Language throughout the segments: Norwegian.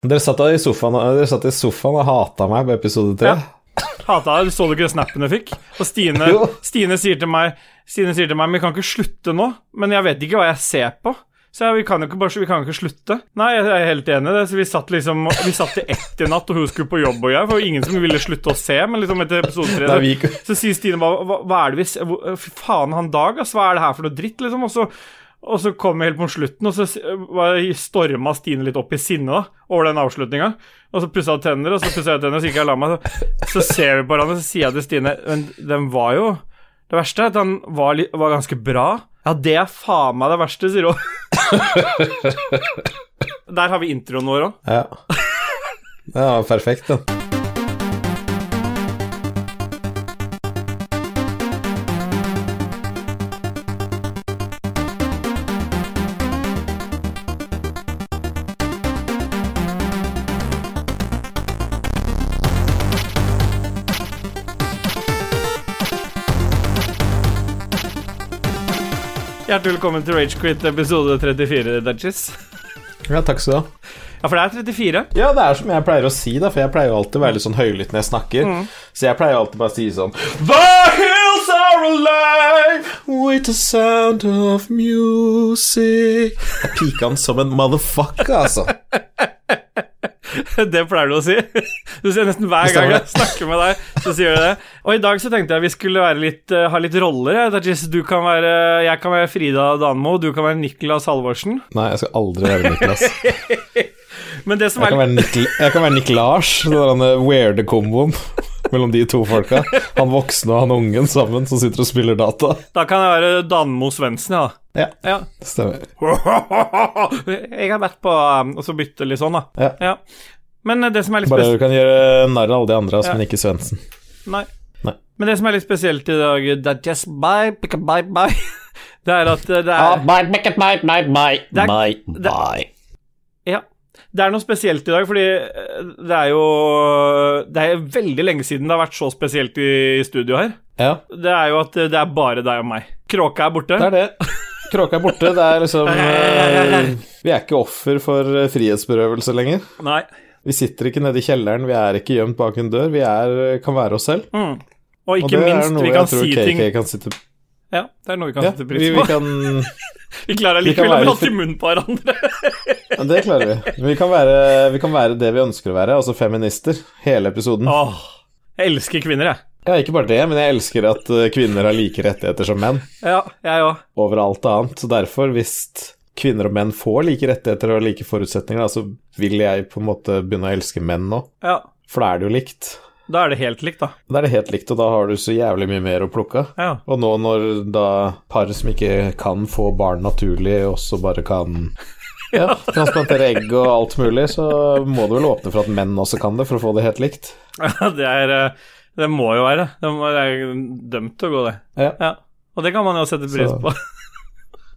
Dere satt i sofaen, dere satt i sofaen og hata meg på episode tre. Ja. Hata deg. Så du ikke snappen jeg fikk? Og Stine, Stine, sier til meg Stine sier til meg Vi kan ikke slutte nå, men jeg vet ikke hva jeg ser på. Så jeg, vi kan jo ikke bare vi kan ikke slutte. Nei, jeg er helt enig i det. Så vi satt liksom Vi satt til ett i natt, og hun skulle på jobb, og jeg. For ingen som ville slutte å se, men liksom etter episode tre Så sier Stine hva, hva, hva er det vi ser faen, han Dag, ass. Hva er det her for noe dritt, liksom? Og så og så kom vi helt på slutten, og så storma Stine litt opp i sinne da, over den avslutninga. Og så pussa hun tenner, og så pussa jeg tenner, så gikk jeg og la meg. Så, ser vi på hverandre, så sier jeg til Stine Men den var jo Det verste er at den var, var ganske bra. Ja, det er faen meg det verste, sier hun. Der har vi introen vår òg. Ja. Det var perfekt, den. Hjertelig velkommen til Ragequit episode 34, Dutches. Ja, takk skal du ha. Ja, for det er 34. Ja, det er som jeg pleier å si, da, for jeg pleier jo alltid å være litt sånn høylytt når jeg snakker. Så jeg pleier alltid bare å si sånn The hills are alive with the sound of music. Jeg pika han som en motherfucker, altså. Det pleier du å si. Du sier nesten hver gang jeg snakker med deg, så sier du det. Og i dag så tenkte jeg vi skulle litt, eh, ha litt roller. jeg. Du kan være, jeg kan være Frida Danmo, du kan være Niklas Halvorsen. Nei, jeg skal aldri være Niklas. Men det som Jeg kan være Nick, jeg kan være Nick Lars, den weirde komboen mellom de to folka. Han voksne og han ungen sammen som sitter og spiller data. Da kan jeg være Danmo Svendsen, ja. Ja, ja. stemmer. Jeg har vært på um, Og så bytte litt sånn, da. Ja. Men eh, det som er litt Bare spesielt du kan gjøre narr av alle de andre, altså, Ja. men ikke Svendsen. Nei. Nei. Men det som er litt spesielt i dag, det er just bye, pick a bye, bye. Det er at det Ah, er bye, bye, bye, bye, bye, Det er- bye, det- bye. Det er noe spesielt i dag, fordi eh, det er jo Det er veldig lenge siden det har vært så spesielt i studio her. Ja, Det er jo at det er bare deg og meg. Kråka er borte. det er det. Kråka er borte. Det er liksom eh, Vi er ikke offer for eh, frihetsberøvelse lenger. Nei. Vi sitter ikke nede i kjelleren, vi er ikke gjemt bak en dør. Vi er, kan være oss selv. Mm. Og Og ikke er minst, vi kan si ting kan sitte Ja, det er noe vi kan Ja, sette pris pris vi på. kan Vi klarer likevel å være i munnen på hverandre. Ja, Det klarer vi. Vi kan, være, vi kan være det vi ønsker å være, altså feminister, hele episoden. Åh, jeg elsker kvinner, jeg. Ja, ikke bare det, men jeg elsker at eh, kvinner har like rettigheter som menn Ja, jeg også. over alt annet. Så derfor, hvis kvinner og menn får like rettigheter og like forutsetninger, så vil jeg på en måte begynne å elske menn nå. Ja, For da er det jo likt. Da er det helt likt, da. Da er det helt likt, og da har du så jævlig mye mer å plukke av. Ja. Og nå når da par som ikke kan få barn naturlig, også bare kan ja, transplantere egg og alt mulig, så må du vel åpne for at menn også kan det, for å få det helt likt. Ja, det er eh, Det må jo være. Det er dømt til å gå, det. Ja. Og det kan man jo sette pris Så- på.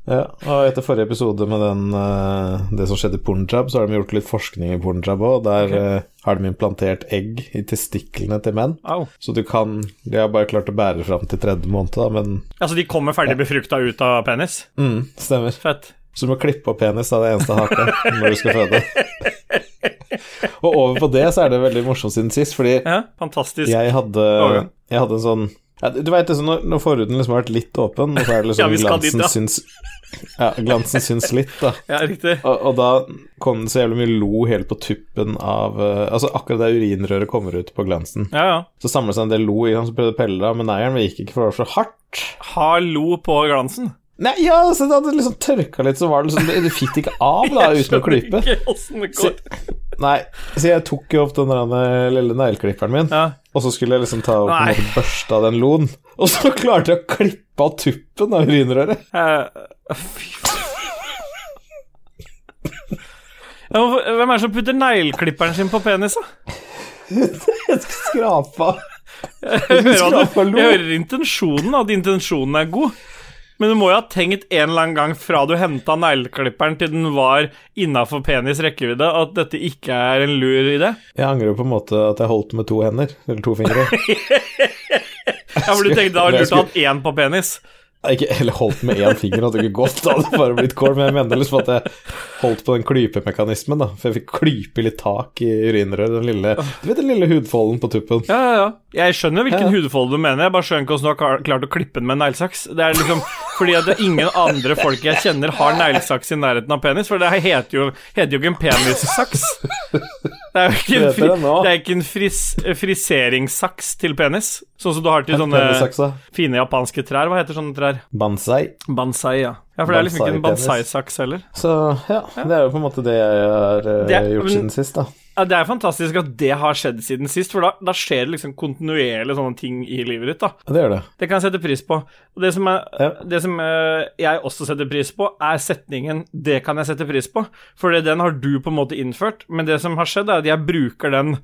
Ja, og etter forrige episode med den, eh, det som skjedde i Pornjab, så har de gjort litt forskning i Pornjab òg. Der okay. har de implantert egg i testiklene til menn. Au. Så du kan De har bare klart å bære fram til tredje måned, da, men Altså, de kommer ferdig befrukta ut av penis? mm, stemmer. Fett. Så du må klippe opp penis, da, det eneste haket, når du skal føde. Og over på det så er det veldig morsomt siden sist, fordi Ja, fantastisk. jeg hadde, jeg hadde en sånn ja, Du veit det sånn når, når forhuden liksom har vært litt åpen, og så er det liksom ja, glansen dit, ja. syns Ja, glansen syns litt, da. Ja, riktig. Og, og da kom det så jævlig mye lo helt på tuppen av uh, Altså akkurat der urinrøret kommer ut på glansen. Ja, ja. Så samlet seg en del lo i han som prøvde å pelle det av, men eieren gikk ikke, for det var så hardt. Hallo på glansen. Nei, ja, så det hadde liksom tørka litt, så var det liksom Det, det fikk ikke av, da, uten å klype. Så, nei, så jeg tok jo opp den der eh, lille negleklipperen min, Ja. og så skulle jeg liksom ta opp nei. en børste av den loen, og så klarte jeg å klippe av tuppen av urinrøret. Uh, Hvem er det som putter negleklipperen sin på penis, da? Jeg skal skrape av. Jeg hører, jeg hører intensjonen, at intensjonen er god. Men du må jo ha tenkt en eller annen gang fra du henta negleklipperen til den var innafor penis rekkevidde, at dette ikke er en lur idé. Jeg angrer på en måte at jeg holdt med to hender, eller to fingre. Ja, for du tenkte da var det lurt å ha én på penis. Ikke, eller holdt med én finger, hadde ikke gått, da hadde det bare blitt kål. Men jeg mener liksom at jeg holdt på den klypemekanismen, da. For jeg fikk klype litt tak i urinrøret. Den lille Du vet den lille hudfolden på tuppen? Ja, ja, ja. Jeg skjønner hvilken Ja. hudfolde du mener, jeg bare skjønner ikke hvordan du har klart å klippe den med en neglesaks. Det er liksom fordi at ingen andre folk jeg kjenner har neglesaks i nærheten av penis, for det heter jo, heter jo ikke en penissaks. Det er jo ikke en, fri, det er ikke en fris, friseringssaks til penis, sånn som du har til sånne fine japanske trær. Hva heter sånne trær? Bansai. Bansai, ja. Ja, For det er liksom ikke en bonsai-saks heller. Så ja, det er jo på en måte det jeg har eh, Det gjort siden sist, da. Ja, Det er fantastisk at det har skjedd siden sist, for da, da skjer det liksom kontinuerlig sånne ting i livet ditt. da Det gjør det. Det kan jeg sette pris på. Og det som, er, Ja. det som er, jeg også setter pris på, er setningen 'det kan jeg sette pris på'. For den har du på en måte innført, men det som har skjedd, er at jeg bruker den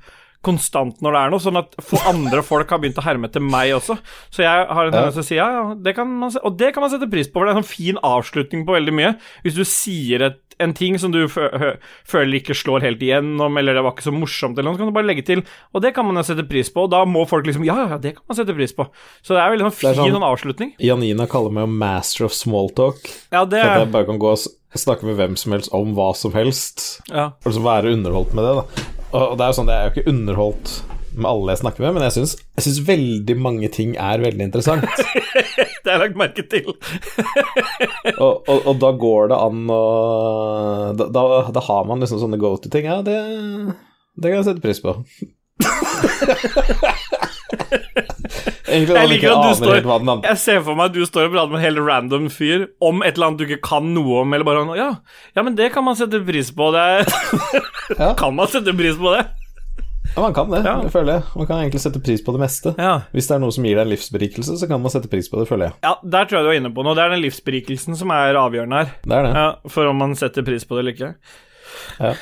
konstant når det er noe, sånn at andre folk har begynt å herme etter meg også. Så jeg har en tendens til å si ja, ja, det kan man se, og det kan man sette pris på, for det er en sånn fin avslutning på veldig mye. Hvis du sier et, en ting som du føler ikke slår helt igjennom, eller det var ikke så morsomt, eller noe, så kan du bare legge til, og det kan man sette pris på, og da må folk liksom ja, ja, det kan man sette pris på. Så det er veldig sånn er fin sånn- en avslutning. Janina kaller meg jo master of smalltalk. Ja, det at jeg bare kan gå og snakke med hvem som helst om hva som helst. ja. Så være underholdt med det, da. Og det er jo sånn, jeg er jo ikke underholdt med alle jeg snakker med, men jeg syns, jeg syns veldig mange ting er veldig interessant. Det har jeg lagt merke til. og, og, og da går det an å Da, da, da har man liksom sånne go to-ting. Ja, det, det kan jeg sette pris på. Jeg liker at du står Jeg ser for meg at du står og prater med en helt random fyr om et eller annet du ikke kan noe om, eller bare sånn, ja, ja, men det kan man sette pris på. Det Ja. Kan man sette pris på det? Ja, man kan det, Ja. det føler jeg. Man kan egentlig sette pris på det meste. Ja. Hvis det er noe som gir deg en livsberikelse, så kan man sette pris på det, føler jeg. ja, der tror jeg du er inne på noe. Det er den livsberikelsen som er avgjørende her. Det er det. Ja, For om man setter pris på det eller ikke. Ja.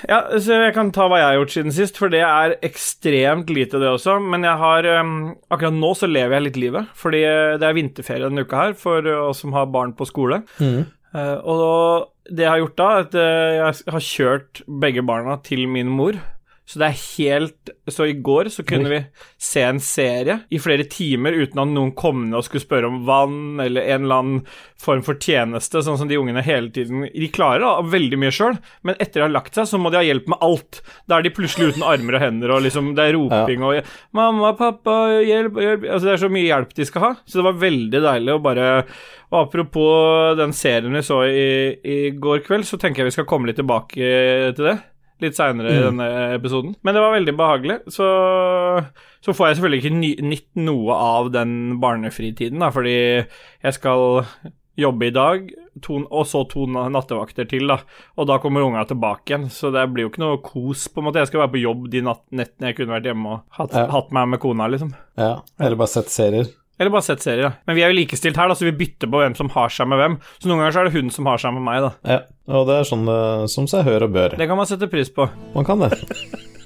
så Jeg kan ta hva jeg har gjort siden sist, for det er ekstremt lite, det også. Men jeg har um, akkurat nå så lever jeg litt livet, fordi det er vinterferie denne uka her for oss som har barn på skole. Mm. Uh, og det jeg har gjort da, er at eh, jeg har kjørt begge barna til min mor. Så det er helt Så i går så kunne vi se en serie i flere timer uten at noen kom ned og skulle spørre om vann eller en eller annen form for tjeneste, sånn som de ungene hele tiden De klarer da veldig mye sjøl, men etter de har lagt seg, så må de ha hjelp med alt. Da er de plutselig uten armer og hender, og liksom det er roping og 'Mamma, pappa, hjelp, hjelp' Altså det er så mye hjelp de skal ha. Så det var veldig deilig å bare og apropos den serien vi så i, i går kveld, så tenker jeg vi skal komme litt tilbake til det. Litt seinere i denne episoden. Men det var veldig behagelig. Så, så får jeg selvfølgelig ikke ny, nytt noe av den barnefritiden, da, fordi jeg skal jobbe i dag, to, og så to nattevakter til, da. Og da kommer unga tilbake igjen, så det blir jo ikke noe kos, på en måte. Jeg skal være på jobb de natt, nettene jeg kunne vært hjemme og hatt, Ja. hatt meg med kona, liksom. Ja, eller bare sett serier. Eller bare sett serier, da. Men vi er jo likestilt her, da, så vi bytter på hvem som har seg med hvem. Så noen ganger så er det hun som har seg med meg, da. Ja, og det er sånn som seg hør og bør. Det kan man sette pris på. Man kan det.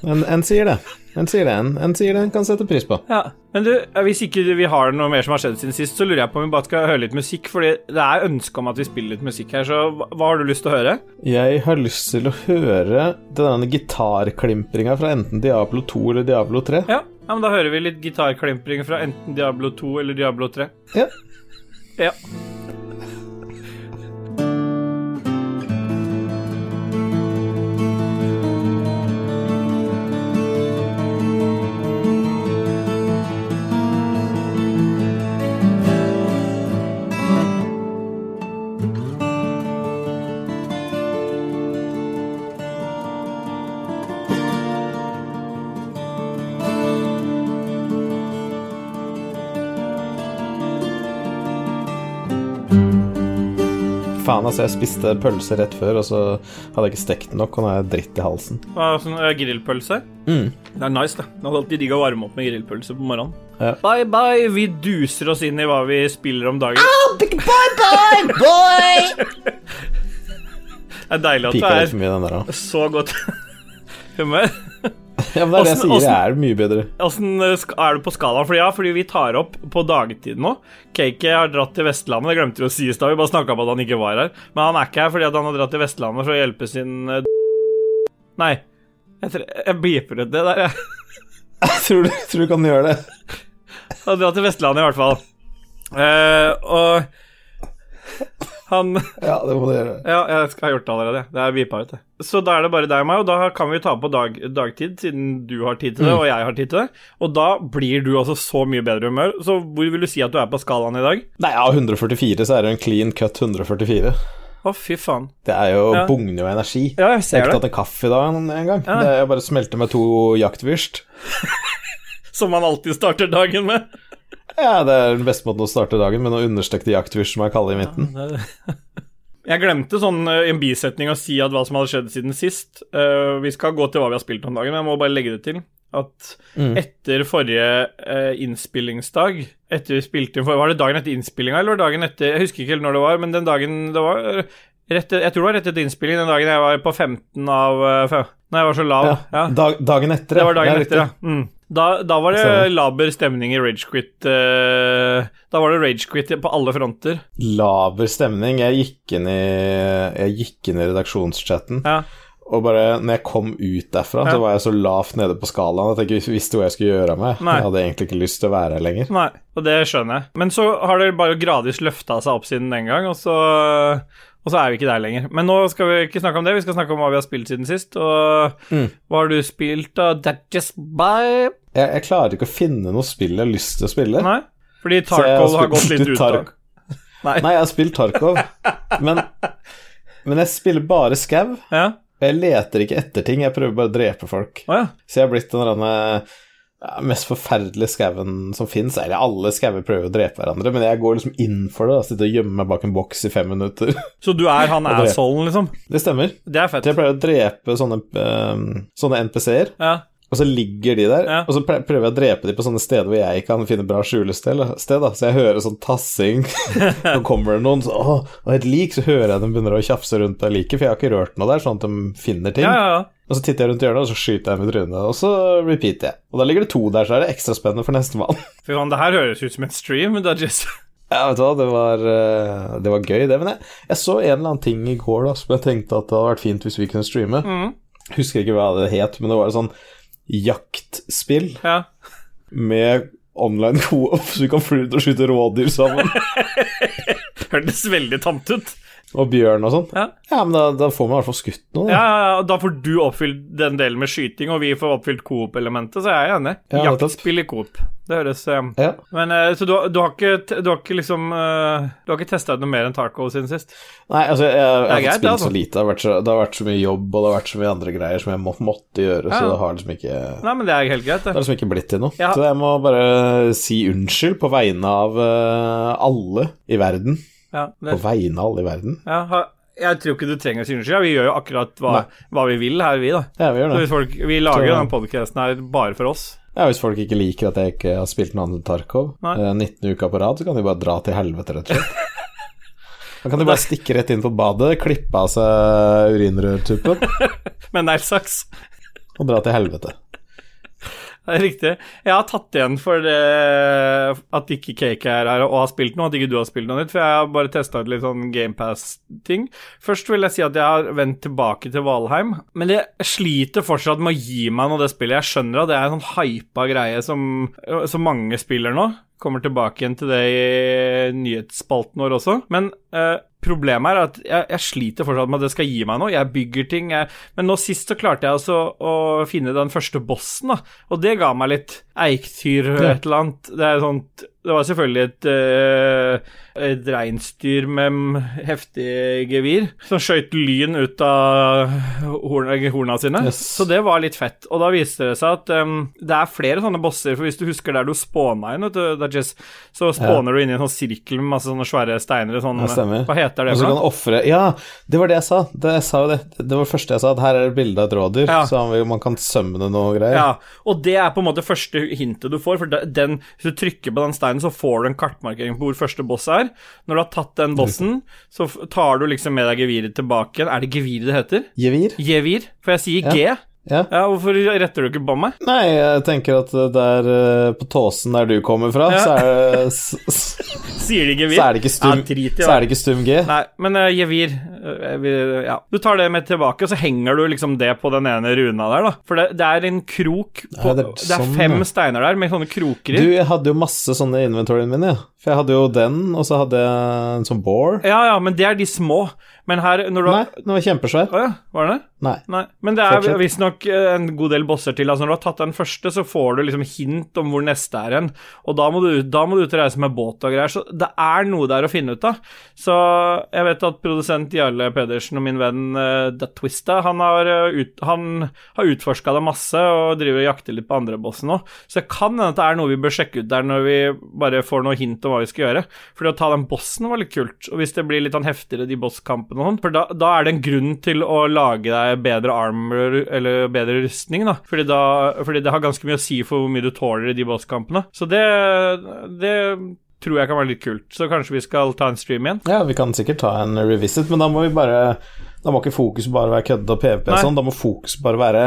En, en sier det. En sier det. En, en sier det, en kan sette pris på. Ja. Men du, hvis ikke vi har noe mer som har skjedd siden sist, så lurer jeg på om vi bare skal høre litt musikk, fordi det er ønske om at vi spiller litt musikk her, så hva har du lyst til å høre? Jeg har lyst til å høre denne gitarklimpringa fra enten Diablo 2 eller Diablo 3. Ja, ja men da hører vi litt gitarklimpring fra enten Diablo 2 eller Diablo 3. Ja. Ja. Faen, altså, jeg spiste pølse rett før, og så hadde jeg ikke stekt den nok, og nå er jeg dritt i halsen. Ah, sånn eh, grillpølse? Mm. Det er nice, det. Det er alltid digg å varme opp med grillpølse på morgenen. Ja. Bye, bye. Vi duser oss inn i hva vi spiller om dagen. Bye bye, boy! Det er deilig at Pika du er mye, der er så godt humør. Ja, men det er det jeg sier, det er mye bedre. Åssen eh, er du på skalaen? Fordi ja, fordi vi tar opp på dagtid nå. Cake har dratt til Vestlandet, det glemte vi å si i stad. Vi bare snakka om at han ikke var her. Men han er ikke her fordi han har dratt til Vestlandet for å hjelpe sin eh, Nei. Jeg, tre- jeg beeper ut det der, jeg. Jeg tror, du, tror du kan gjøre det. Han har dratt til Vestlandet, i hvert fall. Uh, og Han Ja, det må du gjøre. Ja, jeg har gjort det allerede. Det er vipa ut, det. Så da er det bare deg og meg, og da kan vi ta på dag, dagtid, siden du har tid til det, og jeg har tid til det. Og da blir du altså så mye bedre humør. Så hvor vil du si at du er på skalaen i dag? Nei, av 144 så er det en clean cut 144. Å, fy faen. Det er jo Ja. bugner jo energi. Ja, jeg Jeg ser har ikke tatt en kaffe i dag en en gang. Ja. Det er bare smelte med to jaktvyrst. Som man alltid starter dagen med. Ja, det er den beste måten å starte dagen med noen understekte jaktvyrst som er kalde i midten. Jeg glemte sånn eh, i en bisetning å si at hva som hadde skjedd siden sist. Uh, vi skal gå til hva vi har spilt om dagen, men jeg må bare legge det til. At Mm. etter forrige uh, innspillingsdag Etter vi spilte Var det dagen etter innspillinga, eller var det dagen etter Jeg husker ikke helt når det var, men den dagen det var rett, Jeg tror det var rett etter innspilling, den dagen jeg var på 15 av eh, Når jeg var så lav. Ja. Ja. Dag, dagen etter, Det var dagen er etter, ja. Mm. Da, da var det laber stemning i Ragequit. Uh, da var det Ragequit på alle fronter. Laber stemning. Jeg gikk inn i, jeg gikk inn i redaksjonschatten, Ja. og bare når jeg kom ut derfra, Ja. så var jeg så lavt nede på skalaen at jeg ikke visste hva jeg skulle gjøre av meg. Nei. Jeg hadde egentlig ikke lyst til å være her lenger. Nei, og det skjønner jeg. Men så har det bare gradvis løfta seg opp siden den gang, og så, og så er vi ikke der lenger. Men nå skal vi ikke snakke om det, vi skal snakke om hva vi har spilt siden sist. Og Mm. hva har du spilt, da? That just by Jeg, jeg klarer ikke å finne noe spill jeg har lyst til å spille. Nei? Fordi Tarkov har spilt- gått litt ut av Nei. Nei, jeg har spilt Tarkov, men, men jeg spiller bare skau. Ja? Jeg leter ikke etter ting, jeg prøver bare å drepe folk. Oh, ja. Så jeg har blitt en eller derne, ja, mest forferdelige skauen som fins. Eller alle skauer prøver å drepe hverandre, men jeg går liksom inn for det. da, Sitter og gjemmer meg bak en boks i fem minutter. Så du er han assholen, liksom? Det stemmer. Det er fett. jeg pleier å drepe sånne, eh, sånne NPC-er, Ja. og så ligger de der. Ja. Og så prøver jeg å drepe de på sånne steder hvor jeg kan finne bra skjulested. sted, da. Så jeg hører sånn tassing. Nå kommer det noen, så Å, og et lik, så hører jeg dem begynner å tjafse rundt det liket, for jeg har ikke rørt noe der, sånn at de finner ting. ja, ja, ja. Og så titter jeg rundt hjørnet, og så skyter jeg med trynet, og så repeater jeg. Og da ligger det to der, så er det ekstra spennende for nestemann. Fy faen, det her høres ut som en stream. da, Jess. just Ja, vet du hva, det var, eh, det var gøy, det. Men jeg, jeg så en eller annen ting i går da, som jeg tenkte at det hadde vært fint hvis vi kunne streame. mm. Husker ikke hva det het, men det var et sånn jaktspill Ja. med online co-op, så vi kan fly ut og skyte rådyr sammen. Hørtes veldig tamt ut. Og bjørn og sånn. Ja. men da, da får vi i hvert fall skutt noe. Ja, Da. ja, ja, da får du oppfylt den delen med skyting, og vi får oppfylt coop-elementet, så jeg er enig. Ja. Jaktspill i coop. Det høres um, Ja. Men uh, Så du, har- du har ikke, du har ikke liksom uh, Du har ikke testa ut noe mer enn Tarkov siden sist? Nei, altså, jeg, jeg, har ikke spilt altså. så lite. Det har, så, det har vært så mye jobb, og det har vært så mye andre greier som jeg må, måtte gjøre, Ja. så det har liksom ikke Nei, men det er helt greit, Det det. har liksom ikke blitt til noe. Ja. Så jeg må bare si unnskyld på vegne av uh, alle i verden. Ja, På vegne av alle i verden. ja, jeg tror ikke du trenger å si unnskyld. Vi gjør jo akkurat hva, hva vi vil her, vi, da. Ja, vi gjør det. folk, vi lager Så- den podkasten her bare for oss. Ja, Hvis folk ikke liker at jeg ikke har spilt noe annet Tarkov Nei. eh, 19 uker på rad, så kan de bare dra til helvete, rett og slett. Da kan de bare stikke rett inn på badet, klippe av seg urinrørtuppen Med neglesaks. og dra til helvete. Det er riktig. Jeg har tatt igjen for det, at ikke Cake er her og har spilt noe, at ikke du har spilt noe nytt, for jeg har bare testa ut litt sånn GamePass-ting. Først vil jeg si at jeg har vendt tilbake til Valheim, men jeg sliter fortsatt med å gi meg noe det spillet. Jeg skjønner at det er en sånn hypa greie som, som mange spiller nå. Kommer tilbake igjen til det i nyhetsspalten vår også. Men eh, problemet er at jeg, jeg sliter fortsatt med at det skal gi meg noe. Jeg bygger ting. Jeg, men nå sist så klarte jeg altså å finne den første bossen, da. Og det ga meg litt eiktyr eller et eller annet. Det er sånt Det var selvfølgelig et, eh, et reinsdyr med heftig gevir som skjøt lyn ut av horna, horna sine. Yes. Så det var litt fett. Og da viste det seg at em, det er flere sånne bosser, for hvis du husker der du spåna inn, vet du, Dajess, så spåner du inn i en sånn sirkel med masse sånne svære steiner. Sånn, Ja, hva heter det Og så kan du offre Ja, det var det jeg sa. Det, jeg sa det. det var det første jeg sa, at her er det bilde av et rådyr, Ja. så man kan sømme det noe greier. Ja, og det er på en måte første hintet du får, for den, hvis du trykker på den steinen, så får du en kartmarkering på hvor første boss er. Når du har tatt den bossen, så tar du liksom med deg geviret tilbake igjen. Er det gevir det heter? Gevir? Gevir, for jeg sier G. Ja. Ja, Hvorfor retter du ikke på meg? Nei, jeg tenker at der eh, på Tåsen der du kommer fra, Ja. så, er det, Sier de gevir? så er det ikke stum, Ja, drit så er det ikke stum G. Nei, men uh, gevir uh, Ja. Du tar det med tilbake, og så henger du liksom det på den ene runa der, da. For det, det er en krok på, Nei, det, det er er sånn, fem steiner der med sånne kroker i. Du, jeg hadde jo masse sånne i inventoryen min, ja. For jeg hadde jo den, og så hadde jeg en sånn bore. Ja, ja, men det er de små. Men her når du Nei, har den var kjempesvær. Å ja, var det det? Nei. Nei. Men det er visstnok eh, en god del bosser til. Altså Når du har tatt den første, så får du liksom hint om hvor neste er hen. Og da må, du, da må du ut og reise med båt og greier. Så det er noe der å finne ut av. Så jeg vet at produsent Jarle Pedersen og min venn uh, The Twista, han har, uh, ut, han har utforska det masse og driver og jakter litt på andre bosser nå. Så det kan hende at det er noe vi bør sjekke ut der når vi bare får noe hint om hva vi skal gjøre. Fordi å ta den bossen var litt kult. Og hvis det blir litt sånn heftigere, de bosskampene og sånn, for da, da er det en grunn til å lage deg bedre armor eller bedre rustning, da. Fordi, da. fordi det har ganske mye å si for hvor mye du tåler i de bosskampene. Så det, det tror jeg kan være litt kult. Så kanskje vi skal ta en stream igjen? Ja, vi kan sikkert ta en revisit, men da må vi bare Da må ikke fokus bare være kødde og PVP og sånn, da må fokus bare være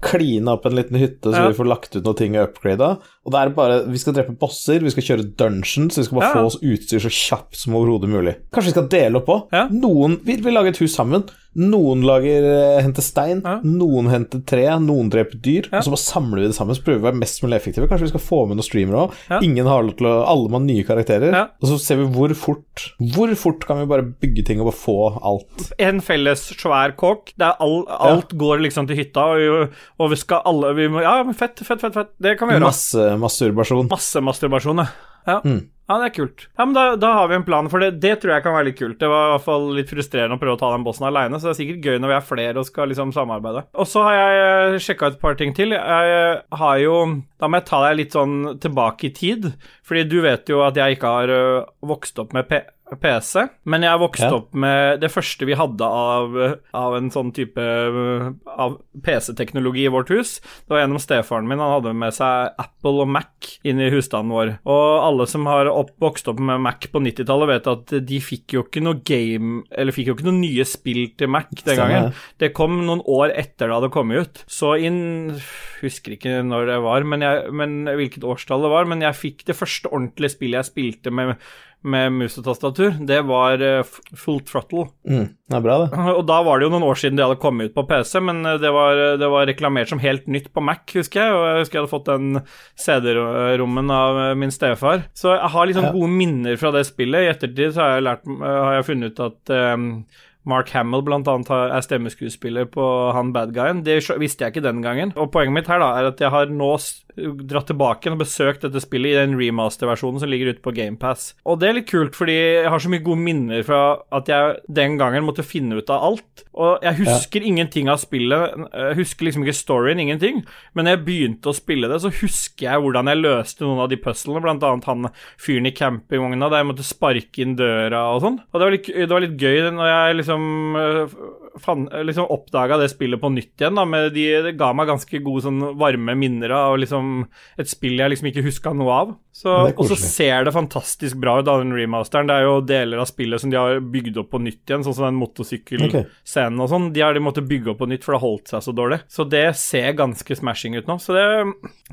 kline opp en liten hytte så Ja. vi får lagt ut noen ting og upgrada. Og det er bare Vi skal drepe bosser, vi skal kjøre dungeons, vi skal bare Ja. få oss utstyr så kjapt som overhodet mulig. Kanskje vi skal dele opp òg? Ja. Noen vi, vi lager et hus sammen. Noen lager eh, henter stein, Ja. noen henter tre, noen dreper dyr. Og så bare samler vi det sammen, så prøver vi å være mest mulig effektive. Kanskje vi skal få med noen streamere òg. Ingen har lov til å Alle må ha nye karakterer. Og så ser vi hvor fort Hvor fort kan vi bare bygge ting og bare få alt. En felles svær kåk. Der all, alt går liksom til hytta, og, og vi skal alle vi må, Ja, fett, fett, fett. fett. Det kan vi gjøre. Masse masturbasjon. Masse masturbasjon, ja. Ja. Mm. ja, det er kult. Ja, men da, da har vi en plan, for det, det tror jeg kan være litt kult. Det var i hvert fall litt frustrerende å prøve å ta den bossen aleine, så det er sikkert gøy når vi er flere og skal liksom samarbeide. Og så har jeg sjekka et par ting til. Jeg har jo Da må jeg ta deg litt sånn tilbake i tid, fordi du vet jo at jeg ikke har vokst opp med P PC, men jeg vokste Ja. opp med det første vi hadde av, av en sånn type av PC-teknologi i vårt hus. Det var gjennom stefaren min. Han hadde med seg Apple og Mac inn i husstanden vår. Og alle som har opp, vokst opp med Mac på 90-tallet, vet at de fikk jo ikke noe game Eller fikk jo ikke noen nye spill til Mac den gangen. Det kom noen år etter det hadde kommet ut. Så inn Husker ikke når det var, men, jeg, men hvilket årstall det var. Men jeg fikk det første ordentlige spillet jeg spilte med, med mus og tastatur. Det var eh, Full Throttle. Mm, det er bra, det. Og da var det jo noen år siden det hadde kommet ut på PC, men eh, det var, det var reklamert som helt nytt på Mac, husker jeg. Og jeg husker jeg hadde fått den CD-rommen av eh, min stefar. Så jeg har liksom Ja. gode minner fra det spillet. I ettertid så har jeg, lært, eh, har jeg funnet ut at eh, Mark Hamill blant annet er stemmeskuespiller på han badguyen. Det visste jeg ikke den gangen. Og poenget mitt her da er at jeg har nå dratt tilbake og besøkt dette spillet i den remaster-versjonen som ligger ute på GamePass. Og det er litt kult, fordi jeg har så mye gode minner fra at jeg den gangen måtte finne ut av alt. Og jeg husker ingenting av spillet. Jeg husker liksom ikke storyen, ingenting. Men når jeg begynte å spille det, så husker jeg hvordan jeg løste noen av de puzzlene, blant annet han fyren i campingvogna der jeg måtte sparke inn døra og sånn. Og det var litt, det var litt gøy når jeg liksom øh, fan, liksom oppdaga det spillet på nytt igjen. da, med de, Det ga meg ganske gode sånn varme minner av liksom et spill jeg liksom ikke huska noe av. Så, og så ser det fantastisk bra ut, den remasteren. Det er jo deler av spillet som de har bygd opp på nytt igjen, sånn som den motorsykkelscenen og sånn. De har de måttet bygge opp på nytt, for det har holdt seg så dårlig. Så det ser ganske smashing ut nå. Så det,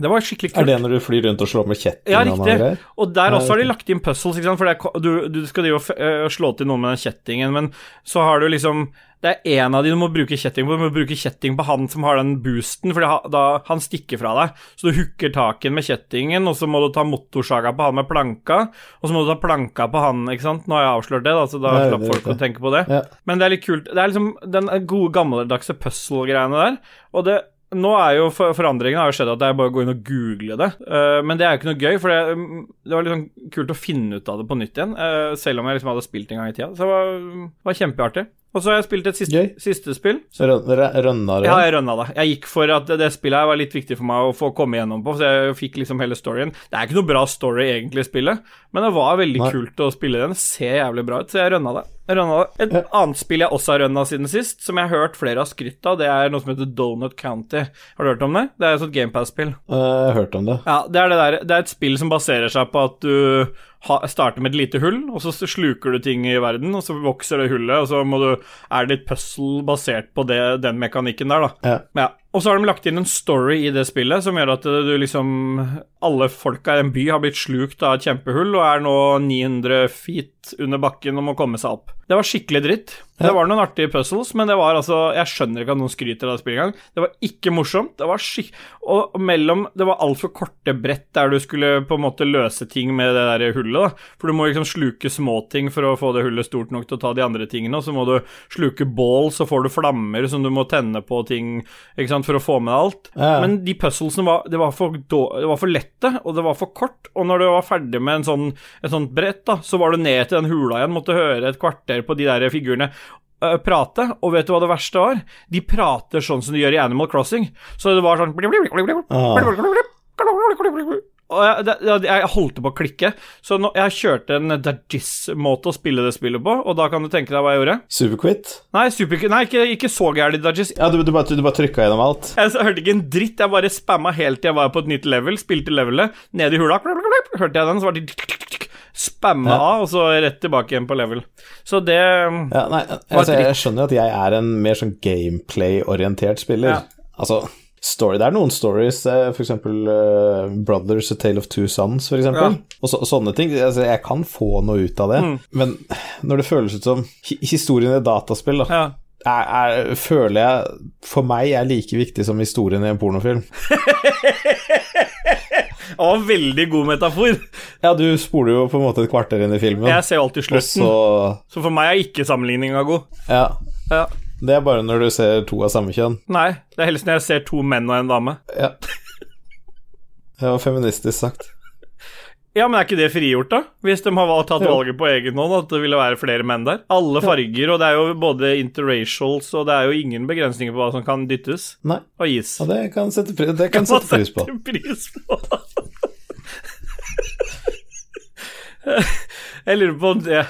det var skikkelig kult. Er det når du flyr rundt og slår med kjetting? Ja, riktig. Og der også har de lagt inn puzzles, ikke sant. For det du, du skal drive og øh, slå til noen med den kjettingen, men så har du liksom Det er en av de du må bruke kjetting på. Du må bruke kjetting på han som har den boosten, for da han stikker fra deg. Så du hooker taken med kjettingen, og så må du ta motorsaga på han med planka, og så må du ta planka på han, ikke sant. Nå har jeg avslørt det, da, så da slapp folk å tenke på det. Ja. Men det er litt kult. Det er liksom den gode, gammeldagse puzzle-greiene der. Og det nå er jo for, Forandringen har jo skjedd at det er bare å gå inn og google det. Eh, men det er jo ikke noe gøy, for det, det var litt sånn kult å finne ut av det på nytt igjen. eh, selv om jeg liksom hadde spilt en gang i tida. Så det var, var kjempeartig. Og så har jeg spilt et siste, siste spill. Rønna det? Ja, jeg rønna det. Jeg gikk for at det, spillet her var litt viktig for meg å få komme gjennom på, så jeg fikk liksom hele storyen. Det er ikke noe bra story egentlig spillet, men det var veldig Nei. kult å spille den. Ser jævlig bra ut, så jeg rønna det. Rønna. Et Ja. annet spill jeg også har rønna siden sist, som jeg har hørt flere har skrytt av, det er noe som heter Donut County. Har du hørt om det? Det er et sånt GamePass-spill. Eh, Jeg har hørt om det. Ja, det er, det, der, det er et spill som baserer seg på at du ha, starter med et lite hull, og så sluker du ting i verden, og så vokser det hullet, og så du, er det litt puzzle basert på det, den mekanikken der, da. Ja. Ja. Og så har de lagt inn en story i det spillet som gjør at du liksom Alle folka i en by har blitt slukt av et kjempehull og er nå 900 feet under bakken og må komme seg opp. Det var skikkelig dritt. Det var noen artige puzzles, men det var altså Jeg skjønner ikke at noen skryter av det spillet engang. Det var ikke morsomt. Det var skikk... Og mellom Det var altfor korte brett der du skulle på en måte løse ting med det der hullet, da. For du må liksom sluke småting for å få det hullet stort nok til å ta de andre tingene, og så må du sluke bål, så får du flammer som du må tenne på ting, ikke sant, for å få med deg alt. Ja. Men de puzzlesene var, det var, for, då- det var for lette, og det var for kort. Og når du var ferdig med en sånn, et sånt brett, da, så var du ned til den hula igjen, måtte høre et kvarter på de der figurene øh, prate. Og vet du hva det verste var? De prater sånn som de gjør i Animal Crossing. Så det var sånn og jeg, det, det- jeg holdt på å klikke, så nå, jeg kjørte en Dajis-måte å spille det spillet på, og da kan du tenke deg hva jeg gjorde. Superquit? Nei, super, nei ikke, ikke så gærent Dajis. Ja, du, du, bare, du bare trykka gjennom alt? Jeg så hørte ikke en dritt, jeg bare spamma helt til jeg var på et nytt level, spilte levelet, ned i hula, hørte jeg den, så var de spamma Ja. av, og så rett tilbake igjen på level. Så det Ja, nei, altså, jeg skjønner at jeg er en mer sånn gameplay-orientert spiller. Ja. Altså, story, det er noen stories, f.eks. for eksempel eh, Brothers A Tale of Two Sons, eksempel. Ja. Og så, sånne ting. Altså, jeg kan få noe ut av det, Mm. men når det føles ut som historien i dataspill, da, Ja. er, er, føler jeg for meg er like viktig som historien i en pornofilm. Å, veldig god metafor. Ja, du spoler jo på en måte et kvarter inn i filmen, Jeg ser jo alltid slutten, så så for meg er ikke sammenligninga god. Ja. Ja. Det er bare når du ser to av samme kjønn. Nei, det er helst når jeg ser to menn og en dame. Ja. Det var feministisk sagt. Ja, men er ikke det frigjort, da? Hvis de har valgt, tatt valget på egen hånd, at det ville være flere menn der? Alle farger, og det er jo både interracials, og det er jo ingen begrensninger på hva som kan dyttes Nei, og gis. og det kan sette, pri det kan sette pris på. Sette pris på. Jeg lurer på om det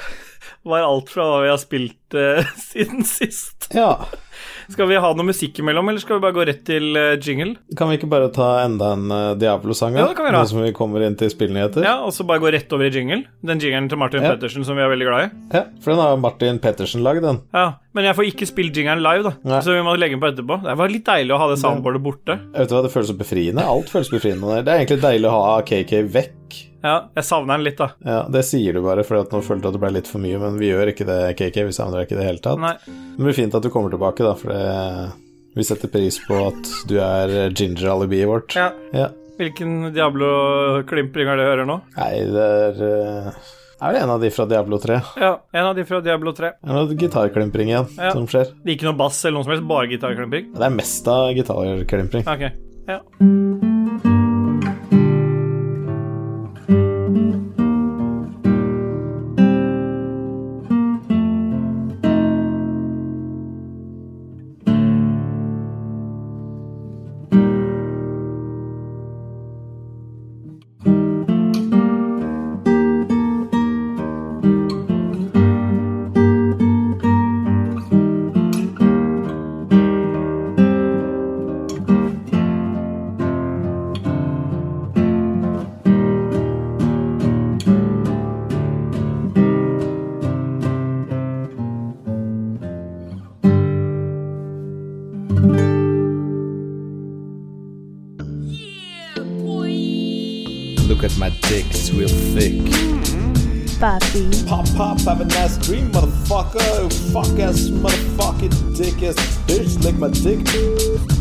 var alt fra hva vi har spilt uh, siden sist. Ja. Skal vi ha noe musikk imellom, eller skal vi bare gå rett til uh, jingle? Kan vi ikke bare ta enda en uh, Diablo-sang. Ja. Nå som vi kommer inn til spillnyheter? Ja, og så bare gå rett over i jingle. Den jingelen til Martin Ja. Pettersen som vi er veldig glad i. Ja, for den har Martin Pettersen lagd, den. Ja, Men jeg får ikke spilt jingeren live, da. Nei. Så vi må legge den på etterpå. Det var litt deilig å ha det soundboardet borte. Vet du hva, det føles så befriende. Alt føles befriende. Det er egentlig deilig å ha KK vekk. Ja, jeg savner den litt, da. Ja, Det sier du bare, fordi at nå følte du at det ble litt for mye, men vi gjør ikke det, KK. Vi savner deg ikke i det hele tatt. Nei. Det blir fint at du kommer tilbake, da, for det, vi setter pris på at du er ginger-alibiet vårt. Ja. Ja. Hvilken Diablo-klimpring er det jeg hører nå? Nei, det er eh, Er det en av de fra Diablo 3? Ja, en av de fra Diablo 3. Det er noe gitarklimpring igjen Ja. som skjer. Det er ikke noe bass eller noe som helst, bare gitarklimpring? Det er mest av gitarklimpring. Ok. Ja. Dick ass bitch, lick my dick.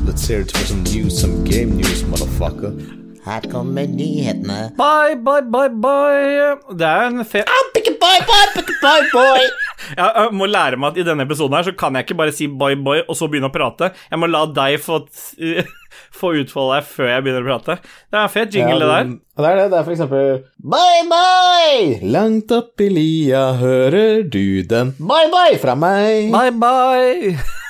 Let's hear it for some news, some game news, motherfucker. Her kommer nyhetene. Bye, bye, bye, bye. Det er en fe... Bye, bye, a bye, boy. Jeg, jeg må lære meg at i denne episoden her så kan jeg ikke bare si bye, bye, og så begynne å prate. Jeg må la deg få, få utfolde deg før jeg begynner å prate. Det er en fet jingle, det der. Det er det. Det er for eksempel Bye, bye. Langt opp i lia hører du den Bye, bye. fra meg. Bye, bye.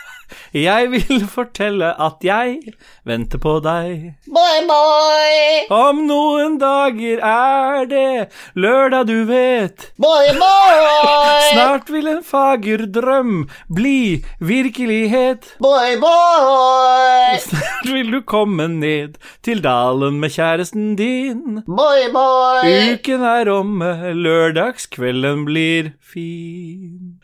Jeg vil fortelle at jeg venter på deg. Boy, boy. Om noen dager er det lørdag, du vet. Boy, boy. Snart vil en fager drøm bli virkelighet. Boy, boy. Snart vil du komme ned til dalen med kjæresten din. Boy, boy. Uken er omme, lørdagskvelden blir fin.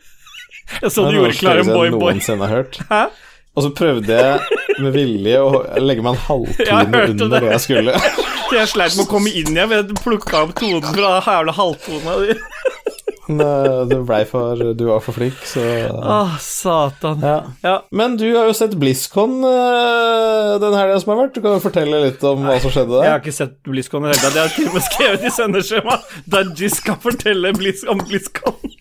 Jeg så du gjorde klar en større boy enn boy. noensinne har hørt. Hæ? Og så prøvde jeg med vilje å legge meg en halvtone under det. det jeg skulle. Jeg sleit med å komme inn igjen. Jeg plukka opp tonen fra jævla halvtona di. Men eh, det blei for Du var for flink, så Åh, satan. ja. Ja. Men du har jo sett BlizzCon uh, den helga som har vært. Du kan jo fortelle litt om hva som skjedde Jeg har ikke sett BlizzCon i det tatt. Jeg har til og med skrevet i sendeskjemaet Dajis skal fortelle om BlizzCon.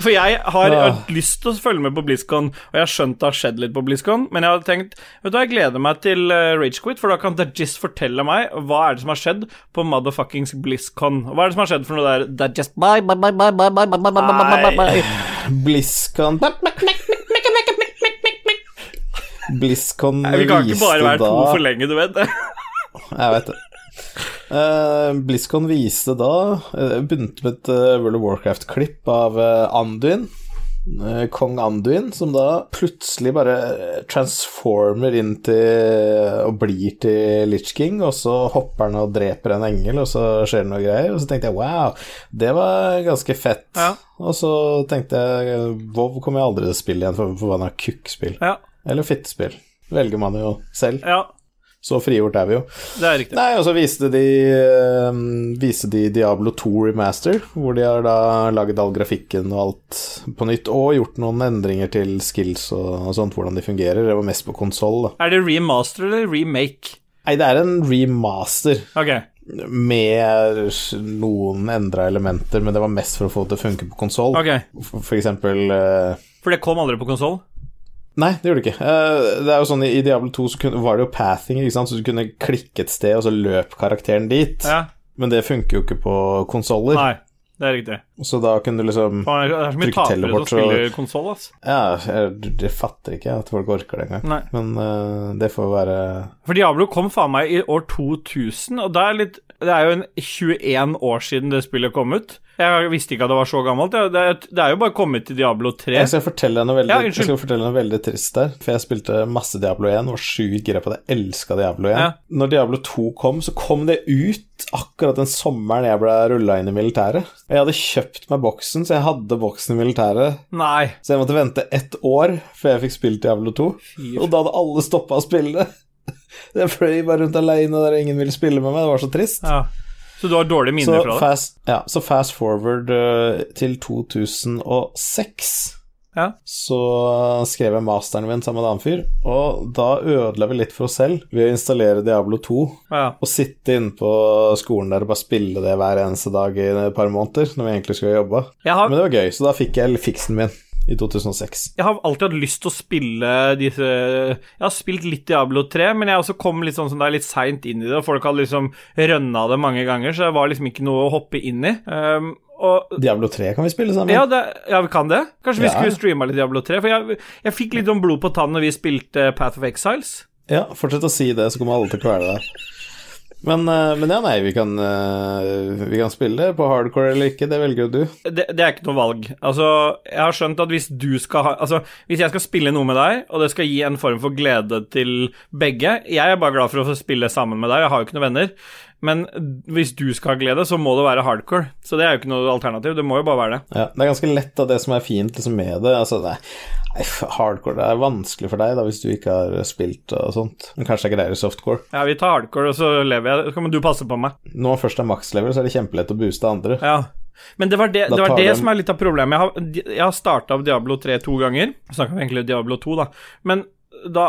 For jeg har ja. lyst til å følge med på BlizzCon, og jeg har skjønt det har skjedd litt på BlizzCon, men jeg hadde tenkt Vet du hva, jeg gleder meg til Ragequit, for da kan Dajis fortelle meg hva er det som har skjedd på motherfuckings BlizzCon. Hva er det som har skjedd for noe der Dajis BlizzCon BlizzCon Vi kan ikke bare være to for lenge, du vet. jeg vet det. Uh, BlizzCon viste da uh, Begynte med et uh, World of Warcraft-klipp av Anduin. Kong Anduin, som da plutselig bare transformer inn til Og blir til Litch King, og så hopper han og dreper en engel, og så skjer det noe greier. Og så tenkte jeg wow, det var ganske fett. Ja. Og så tenkte jeg WoW kommer jeg aldri til å spille igjen, for, hva er kukkspill? Ja, Eller fittespill. Velger man jo selv. ja, Så frigjort er vi jo. det er riktig. Nei, og så viste de, eh, viste de Diablo 2 Remaster, hvor de har da laget all grafikken og alt på nytt, og gjort noen endringer til skills og, og sånt, hvordan de fungerer. Det var mest på konsoll. Er det remaster eller remake? Nei, det er en remaster Ok. med noen endra elementer, men det var mest for å få det til å funke på konsoll. Okay. For, for eksempel eh, For det kom aldri på konsoll? Nei, det gjorde det ikke. Eh, det er jo sånn I Diablo 2 så var det jo pathing, ikke sant? så du kunne klikke et sted, og så løp karakteren dit. Ja. Men det funker jo ikke på konsoller. Nei, det er riktig. Så da kunne du liksom trykke teleport, så- spiller altså. Ja, jeg, det fatter ikke jeg at folk orker det engang. Nei. Men uh, det får være For Diablo kom faen meg i år 2000, og det er litt Det er jo en 21 år siden det spillet kom ut. Jeg visste ikke at det var så gammelt. Det er, det er jo bare kommet til Diablo 3. Jeg skal fortelle deg noe veldig, Ja, jeg skal fortelle noe veldig trist der. For jeg spilte masse Diablo 1 og var sjukt gira på det. Elska Diablo 1. Ja. Når Diablo 2 kom, så kom det ut akkurat den sommeren jeg ble rulla inn i militæret. Jeg hadde kjøpt meg boksen, så jeg hadde boksen i militæret. Nei. Så jeg måtte vente ett år før jeg fikk spilt Diablo 2. Og da hadde alle stoppa å spille. Jeg fløy bare rundt aleine der ingen ville spille med meg. Det var så trist. Ja. Så du har dårlige Så fra det? fast, ja, så fast forward uh, til 2006 Ja. så skrev jeg masteren min sammen med en annen fyr, og da ødela vi litt for oss selv ved å installere Diablo 2 ja. og sitte inne på skolen der og bare spille det hver eneste dag i et par måneder, når vi egentlig skulle jobbe. Har, Men det var gøy, så da fikk jeg fiksen min i 2006. jeg har alltid hatt lyst til å spille disse Jeg har spilt litt Diablo 3, men jeg også kom litt sånn som det er litt seint inn i det, folk hadde liksom rønna det mange ganger, så det var liksom ikke noe å hoppe inn i. Um, og Diablo 3 kan vi spille sammen. Ja, det, ja, vi kan det. Kanskje vi Ja. skulle streama litt Diablo 3. For jeg, jeg fikk litt om blod på tann når vi spilte Path of Exiles. Ja, fortsett å si det, så kommer alle til å kvele deg. Men, eh, men ja, nei, vi kan, eh, vi kan spille på hardcore eller ikke, det velger jo du. Det, det er ikke noe valg. Altså, jeg har skjønt at hvis du skal ha Altså, hvis jeg skal spille noe med deg, og det skal gi en form for glede til begge Jeg er bare glad for å få spille sammen med deg, jeg har jo ikke noen venner. Men hvis du skal ha glede, så må det være hardcore. Så det er jo ikke noe alternativ. Det må jo bare være det. Ja, det er ganske lett av det som er fint liksom, med det. Altså, det hardcore det er vanskelig for deg da, hvis du ikke har spilt og sånt. Men kanskje jeg greier softcore. Ja, vi tar hardcore, og så lever jeg. Så kan du passe på meg. Når man først er max-level, så er det kjempelett å booste andre. Ja. Men det var det, det, var det de... som er litt av problemet. Jeg har, jeg har starta Diablo 3 to ganger. Snakka egentlig Diablo 2, da. Men da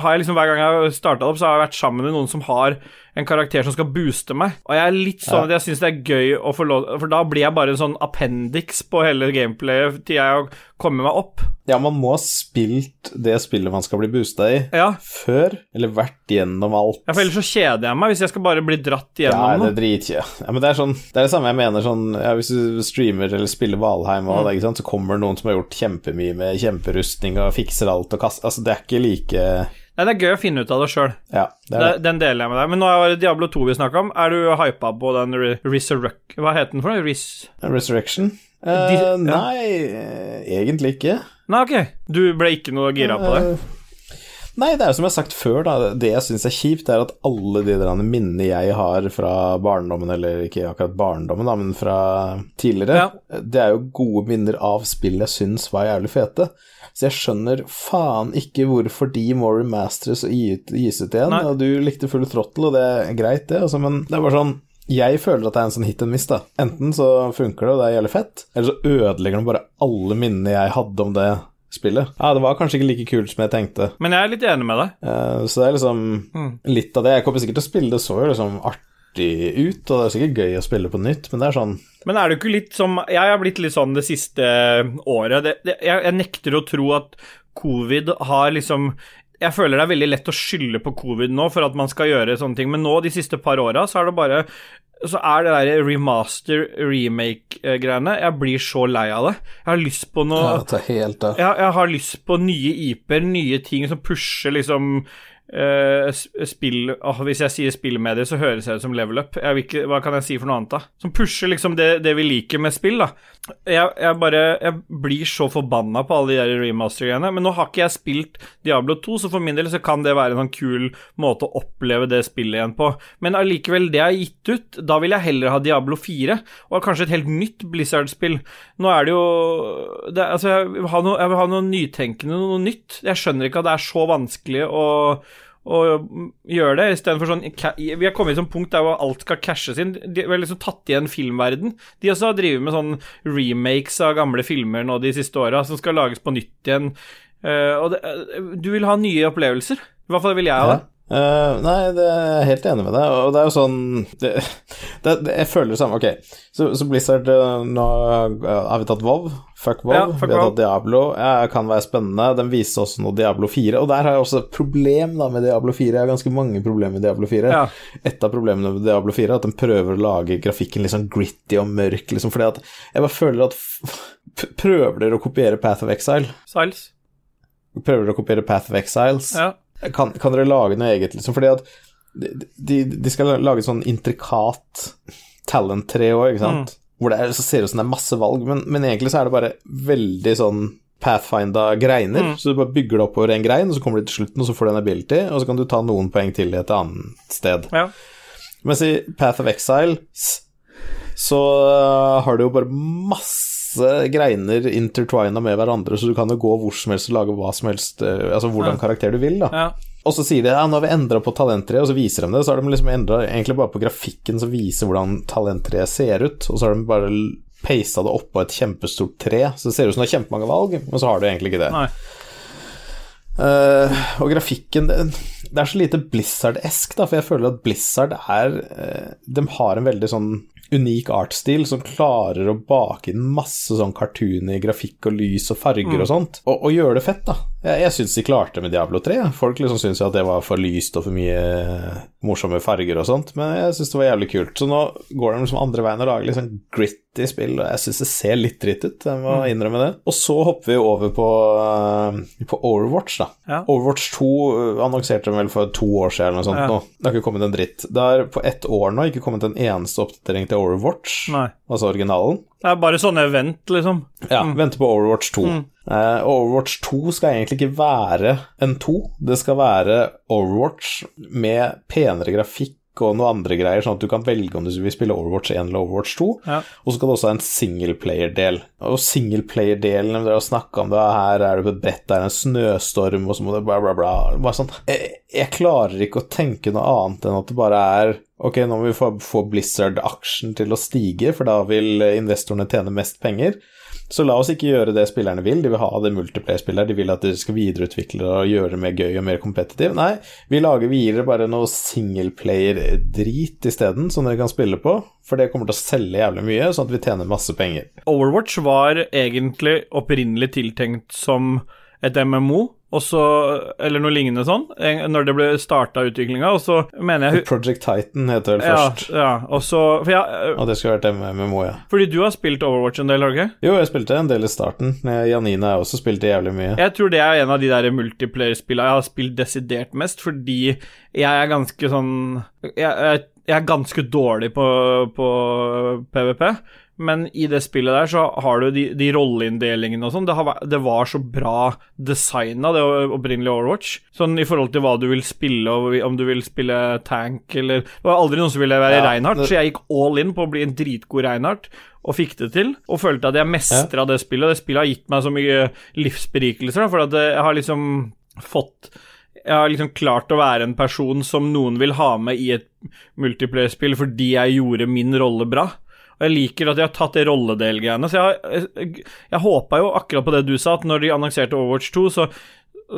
har jeg liksom hver gang jeg har starta opp, så har jeg vært sammen med noen som har en karakter som skal booste meg. Og jeg er litt sånn at jeg syns det er gøy å få lov For da blir jeg bare en sånn appendix på hele gameplayet til jeg kommer meg opp. Ja, man må ha spilt det spillet man skal bli boosta i, Ja. før, eller vært gjennom alt. Ja, for ellers så kjeder jeg meg hvis jeg skal bare bli dratt Ja, gjennom det noe. er dritkjø. Ja, men det er sånn Det er det samme jeg mener sånn ja, Hvis du streamer eller spiller Valheim og Mm. det, ikke sant, så kommer det noen som har gjort kjempemye med kjemperustning og fikser alt og kaster Altså, det er ikke like Nei, det er gøy å finne ut av det sjøl. Ja. Den deler jeg med deg. Men nå er det Diablo 2 vi snakker om. Er du hypa på den re Resurrect... Hva heter den for noe? Res... Resurrection? Eh, Nei, eh, egentlig ikke. Nei, ok. Du ble ikke noe gira på det? Nei, det er jo som jeg har sagt før, da. Det jeg syns er kjipt, er at alle de der minnene jeg har fra barndommen, eller ikke akkurat barndommen, da, men fra tidligere, det er jo gode minner av spill jeg syns var jævlig fete. Så jeg skjønner faen ikke hvorfor de må remasteres og gis ut igjen. Nei. Og du likte Full Throttle, og det er greit, det, altså, men det er bare sånn jeg føler at det er en sånn hit and miss, da. Enten så funker det, og det er jævlig fett, eller så ødelegger den bare alle minnene jeg hadde om det spillet. Ja, det var kanskje ikke like kult som jeg tenkte. Men jeg er litt enig med deg. Uh, så det er liksom litt av det. Jeg kommer sikkert til å spille det så jo liksom artig ut, og det er sikkert gøy å spille på nytt, men det er sånn Men er det ikke litt som Jeg har blitt litt sånn det siste året. Det, det, jeg, jeg nekter å tro at covid har liksom jeg føler det er veldig lett å skylde på covid nå for at man skal gjøre sånne ting, men nå de siste par åra så er det bare så er det der remaster, remake-greiene Jeg blir så lei av det. Jeg har lyst på noe Ja, jeg, jeg har lyst på nye IP-er, nye ting som pusher liksom eh, spill oh, Hvis jeg sier spillmedier, så høres jeg ut som level up. Jeg ikke, hva kan jeg si for noe annet, da? Som pusher liksom det, det vi liker med spill, da. Jeg, jeg bare Jeg blir så forbanna på alle de der remaster-greiene. Men nå har ikke jeg spilt Diablo 2, så for min del så kan det være en sånn kul måte å oppleve det spillet igjen på. Men allikevel, det er gitt ut. Da vil jeg heller ha Diablo 4, og kanskje et helt nytt Blizzard-spill. Nå er det jo det, Altså, jeg vil, noe, jeg vil ha noe nytenkende, noe nytt. Jeg skjønner ikke at det er så vanskelig å å gjør det, istedenfor sånn Vi har kommet til et punkt der hvor alt skal cashes inn. De har liksom tatt igjen filmverden. De også har drevet med sånn remakes av gamle filmer nå de siste åra, som skal lages på nytt igjen. Uh, og det, eh, du vil ha nye opplevelser. I hvert fall vil jeg ha det. Eh, nei, det er jeg helt enig med deg, og det er jo sånn det, det, det, Jeg føler det samme. Ok, så, så Blizzard eh, Nå har vi tatt WoW. Fuck WoW. Ja, fuck vi har tatt Diablo. Ja, kan være spennende. Den viste også noe Diablo 4, og der har jeg også et problem da med Diablo 4. Jeg har ganske mange problemer med Diablo 4. Ja. Et av problemene med Diablo 4 er at den prøver å lage grafikken litt sånn gritty og mørk, liksom, fordi at jeg bare føler at Prøver dere å kopiere Path of Exile? Siles. Prøver dere å kopiere Path of Exiles? Ja. Kan, kan dere lage noe eget, liksom? Fordi at de, de, skal lage sånn intrikat talent-tre òg, ikke sant? Hvor det er, så ser ut som det er masse valg, men, men egentlig så er det bare veldig sånn pathfinda greiner. Så du bare bygger det opp over en grein, og så kommer du til slutten, og så får du en ability, og så kan du ta noen poeng til i et annet sted. ja. Mens i Path of Exile så har du jo bare masse greiner intertwina med hverandre, så du kan jo gå hvor som helst og lage hva som helst, uh, altså hvordan karakter du vil, da. ja. Og så sier de ja, nå har vi endra på talenttreet, og så viser de det. Så har de liksom endra egentlig bare på grafikken som viser hvordan talenttreet ser ut, og så har de bare peisa det oppå et kjempestort tre, så det ser ut som det er kjempemange valg, men så har du egentlig ikke det. Nei. Eh, og grafikken det, det er så lite Blizzard-esk, da, for jeg føler at Blizzard er uh, De har en veldig sånn unik artstil som klarer å bake inn masse sånn cartoony grafikk og lys og farger og sånt, og, og gjøre det fett, da. Jeg, jeg syns de klarte med Diablo 3. Folk liksom syns at det var for lyst og for mye eh, morsomme farger og sånt, men jeg syns det var jævlig kult. Så nå går de liksom andre veien og lager litt sånn gritty spill, og jeg syns det ser litt dritt ut, jeg må innrømme det. Og så hopper vi over på, eh, på Overwatch, da. Ja. Overwatch 2 uh, annonserte de vel for to år siden eller noe sånt Ja. nå. Det har ikke kommet en dritt. Det har på ett år nå ikke kommet en eneste oppdatering til Overwatch, Nei. altså originalen. Det er bare sånne event, liksom. Ja, venter på Overwatch 2. Eh, Overwatch 2 skal egentlig ikke være en 2, det skal være Overwatch med penere grafikk og noen andre greier, sånn at du kan velge om du vil spille Overwatch 1 eller Overwatch 2. Ja. Og så skal det også ha en singleplayer-del. Og singleplayer-delen, dere har snakka om det, her er du på et brett, det er en snøstorm, og så må det bla, bla, bla. Bare sånn. Jeg, jeg klarer ikke å tenke noe annet enn at det bare er Ok, nå må vi få, få Blizzard-aksjen til å stige, for da vil investorene tjene mest penger. Så la oss ikke gjøre det spillerne vil. De vil ha det multiplayer-spillet. De vil at dere skal videreutvikle og gjøre det mer gøy og mer kompetitiv. Nei, vi lager videre bare noe singleplayer-drit isteden, som dere kan spille på. For det kommer til å selge jævlig mye, sånn at vi tjener masse penger. Overwatch var egentlig opprinnelig tiltenkt som et MMO, så, eller noe lignende sånn, når det ble starta utviklinga, og så mener jeg Project Titan heter det vel ja, først. ja, og så For jeg, Og det skulle vært MMO, ja. fordi du har spilt Overwatch en del, har du ikke? Jo, jeg spilte en del i starten. Janine har også spilt jævlig mye. Jeg tror det er en av de der multiplayer-spillene jeg har spilt desidert mest, fordi jeg er ganske sånn Jeg, jeg Jeg er ganske dårlig på, på PVP, men i det spillet der så har du de, de rolleinndelingene og sånn. Det, det var så bra designa, det opprinnelige Overwatch. Sånn i forhold til hva du vil spille, og om du vil spille tank eller Det var aldri noen som ville være Ja, Reinhardt, det- så jeg gikk all in på å bli en dritgod Reinhardt. Og fikk det til, og følte at jeg mestra det spillet. Og det spillet har gitt meg så mye livsberikelser, for at jeg har liksom fått jeg har liksom klart å være en person som noen vil ha med i et multiplayer-spill fordi jeg gjorde min rolle bra. Og jeg liker at de har tatt det rolledelgreiene. Så jeg, jeg, jeg håpa jo akkurat på det du sa, at når de annonserte Overwatch 2, så,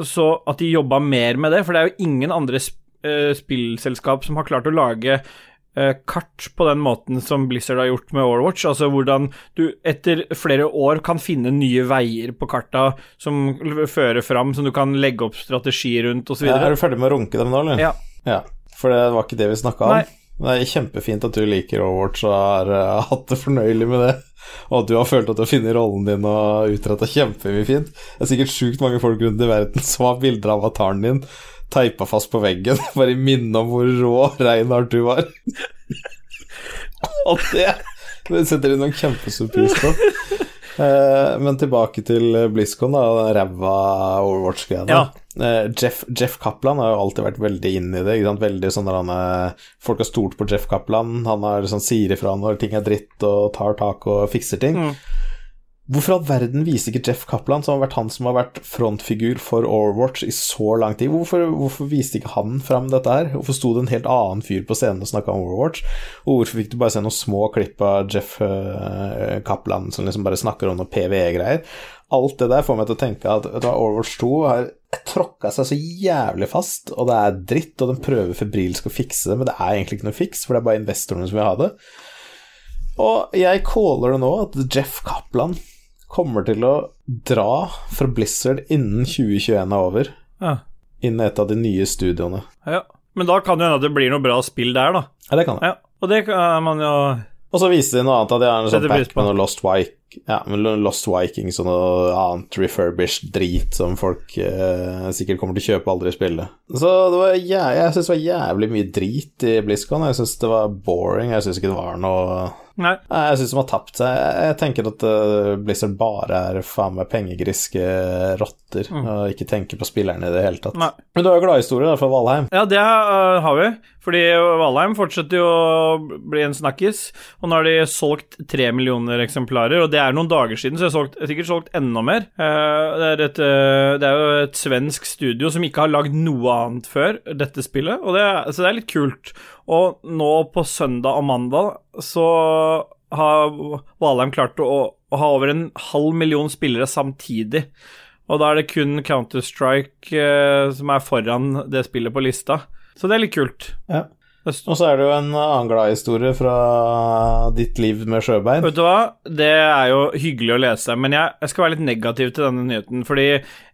så at de jobba mer med det. For det er jo ingen andre sp eh, spillselskap som har klart å lage eh, kart på den måten som Blizzard har gjort med Overwatch. Altså hvordan du etter flere år kan finne nye veier på karta som fører fram, som du kan legge opp strategi rundt osv. Er du ferdig med å runke dem nå, eller? Ja. ja. For det var ikke det vi snakka om. Nei. Det er kjempefint at du liker Overwatch og har uh, hatt det fornøyelig med det. Og at du har følt at du har funnet rollen din og utretta kjempemye fint. Det er sikkert sjukt mange folk rundt i verden som har bilder av avataren din teipa fast på veggen. Bare i minne om hvor rå Reinhardt du var. og det, det setter de noen kjempestor på. Uh, men tilbake til BlizzCon, da, og ræva Overwatch-greia. Ja. Eh, Jeff, Jeff Kaplan har jo alltid vært veldig inn i det. Veldig sånn der han er, Folk har stolt på Jeff Kaplan. Han er sånn sier ifra når ting er dritt, og tar tak og fikser ting. Mm. Hvorfor all verden viser ikke Jeff Kaplan, som har vært han som har vært frontfigur for Overwatch i så lang tid, hvorfor, hvorfor viste ikke han fram dette her? Hvorfor sto det en helt annen fyr på scenen og snakka om Overwatch? Og hvorfor fikk du bare se noen små klipp av Jeff uh, Kaplan som liksom bare snakker om noe PVE-greier? Alt det der får meg til å tenke at Overwatch 2 har tråkka seg så jævlig fast, og det er dritt, og den prøver febrilsk å fikse det, men det er egentlig ikke noe fiks, for det er bare investorene som vil ha det. Og jeg caller det nå at Jeff Kaplan kommer til å dra fra Blizzard innen 2021 er over, Ja. inn i et av de nye studioene. ja. Men da kan det hende at det blir noe bra spill der, da. Ja, det kan det. Ja. Og det kan man jo Og så viste de noe annet, at de har en sånn med noe Lost, Vik ja, Lost Vikings og noe annet refurbished drit som folk eh, sikkert kommer til å kjøpe og aldri spille. Så det var ja, jeg syns det var jævlig mye drit i BlizzCon. Jeg syns det var boring. Jeg syns ikke det var noe Nei. Jeg syns de har tapt seg. Jeg, tenker at eh, Blizzard bare er faen meg pengegriske rotter, og ikke tenker på spillerne i det hele tatt. Nei. Men du har jo gladhistorie fra Valheim. Ja, det har vi. Fordi Valheim fortsetter jo å bli en snakkis. Og nå har de solgt tre millioner eksemplarer, og det er noen dager siden, så jeg har solgt, sikkert solgt enda mer. Eh, Det er, et, øh, det er jo et svensk studio som ikke har lagd noe annet før dette spillet, det, så det er litt kult. Og nå på søndag og mandag så har Valheim klart å, å ha over en halv million spillere samtidig. Og da er det kun Counter-Strike eh, som er foran det spillet på lista. Så det er litt kult. Ja. Og så er det jo en annen gladhistorie fra ditt liv med sjøbein. Vet du hva, det er jo hyggelig å lese, men jeg, jeg skal være litt negativ til denne nyheten. Fordi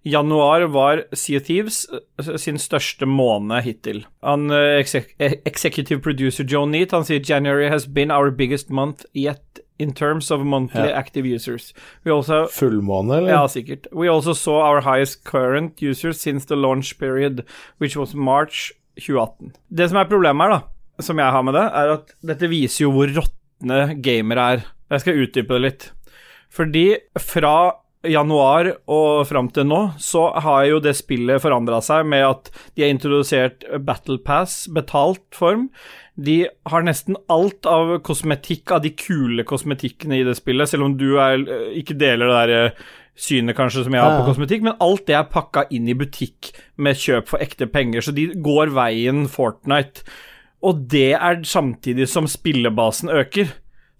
januar var Sea of Thieves eh, sin største måned hittil. Han, eh, exec executive producer Joe Neat han sier January has been our biggest month yet in terms of monthly Ja. active users. Also Fullmåne, eller? Ja, sikkert. We also saw our highest current users since the launch period, which was March 2018. Det som er problemet her, da, som jeg har med det, er at dette viser jo hvor råtne gamere er. Jeg skal utdype det litt. Fordi fra januar og fram til nå, så har jo det spillet forandra seg med at de har introdusert Battle Pass, betalt form. De har nesten alt av kosmetikk, av de kule kosmetikkene i det spillet, selv om du er, ikke deler det der eh, synet kanskje som jeg har på kosmetikk, men alt det er pakka inn i butikk med kjøp for ekte penger, så de går veien Fortnite. Og det er samtidig som spillebasen øker.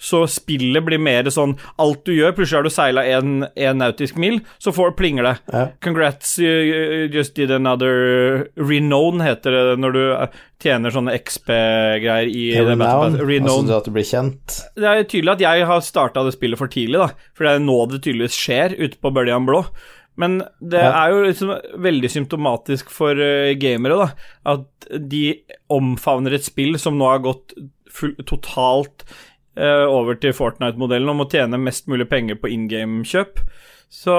Så spillet blir mer sånn Alt du gjør, plutselig har du seila en, en nautisk mil, så får plinger det. Ja. Congrats, you, just did another Renown, heter det når du eh, tjener sånne XP-greier i Renown. Altså at du blir kjent. Det er tydelig at jeg har starta det spillet for tidlig, da. For det er nå det tydeligvis skjer ute på Bøljan Blå. Men det er jo liksom veldig symptomatisk for eh, gamere, da. At de omfavner et spill som nå har gått full, totalt over til Fortnite-modellen om å tjene mest mulig penger på in game-kjøp. Så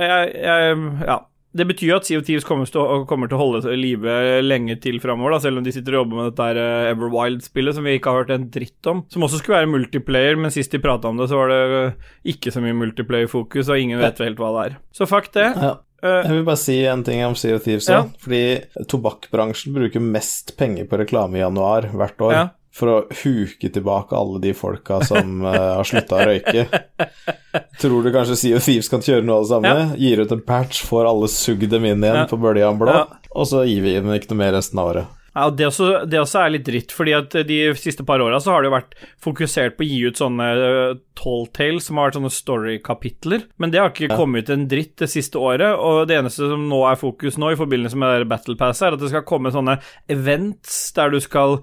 jeg, jeg Ja. Det betyr jo at CO2 kommer kommer til å holde live lenge til framover, selv om de sitter og jobber med dette eh, Everwild-spillet, som vi ikke har hørt en dritt om. Som også skulle være multiplayer, men sist de prata om det, så var det eh, ikke så mye multiplayer-fokus, og ingen vet helt hva det er. Så fuck det. Ja. Eh, Jeg vil bare si en ting om CO2, Ja. Fordi tobakkbransjen bruker mest penger på reklame i januar hvert år. Ja. For å huke tilbake alle de folka som uh, har slutta å røyke. Tror du kanskje Sea of Thieves kan kjøre noe av det samme? Gir ut en patch, får alle sugd dem inn igjen Ja. på bølja blå, Ja. og så gir vi dem ikke noe mer resten av året. Ja, det også, det også er litt dritt, fordi at de siste par åra så har det jo vært fokusert på å gi ut sånne uh, tall tales, som har vært sånne story-kapitler, men det har ikke kommet ut en dritt det siste året, og det eneste som nå er fokus nå, i forbindelse med Battle Pass, er at det skal komme sånne events der du skal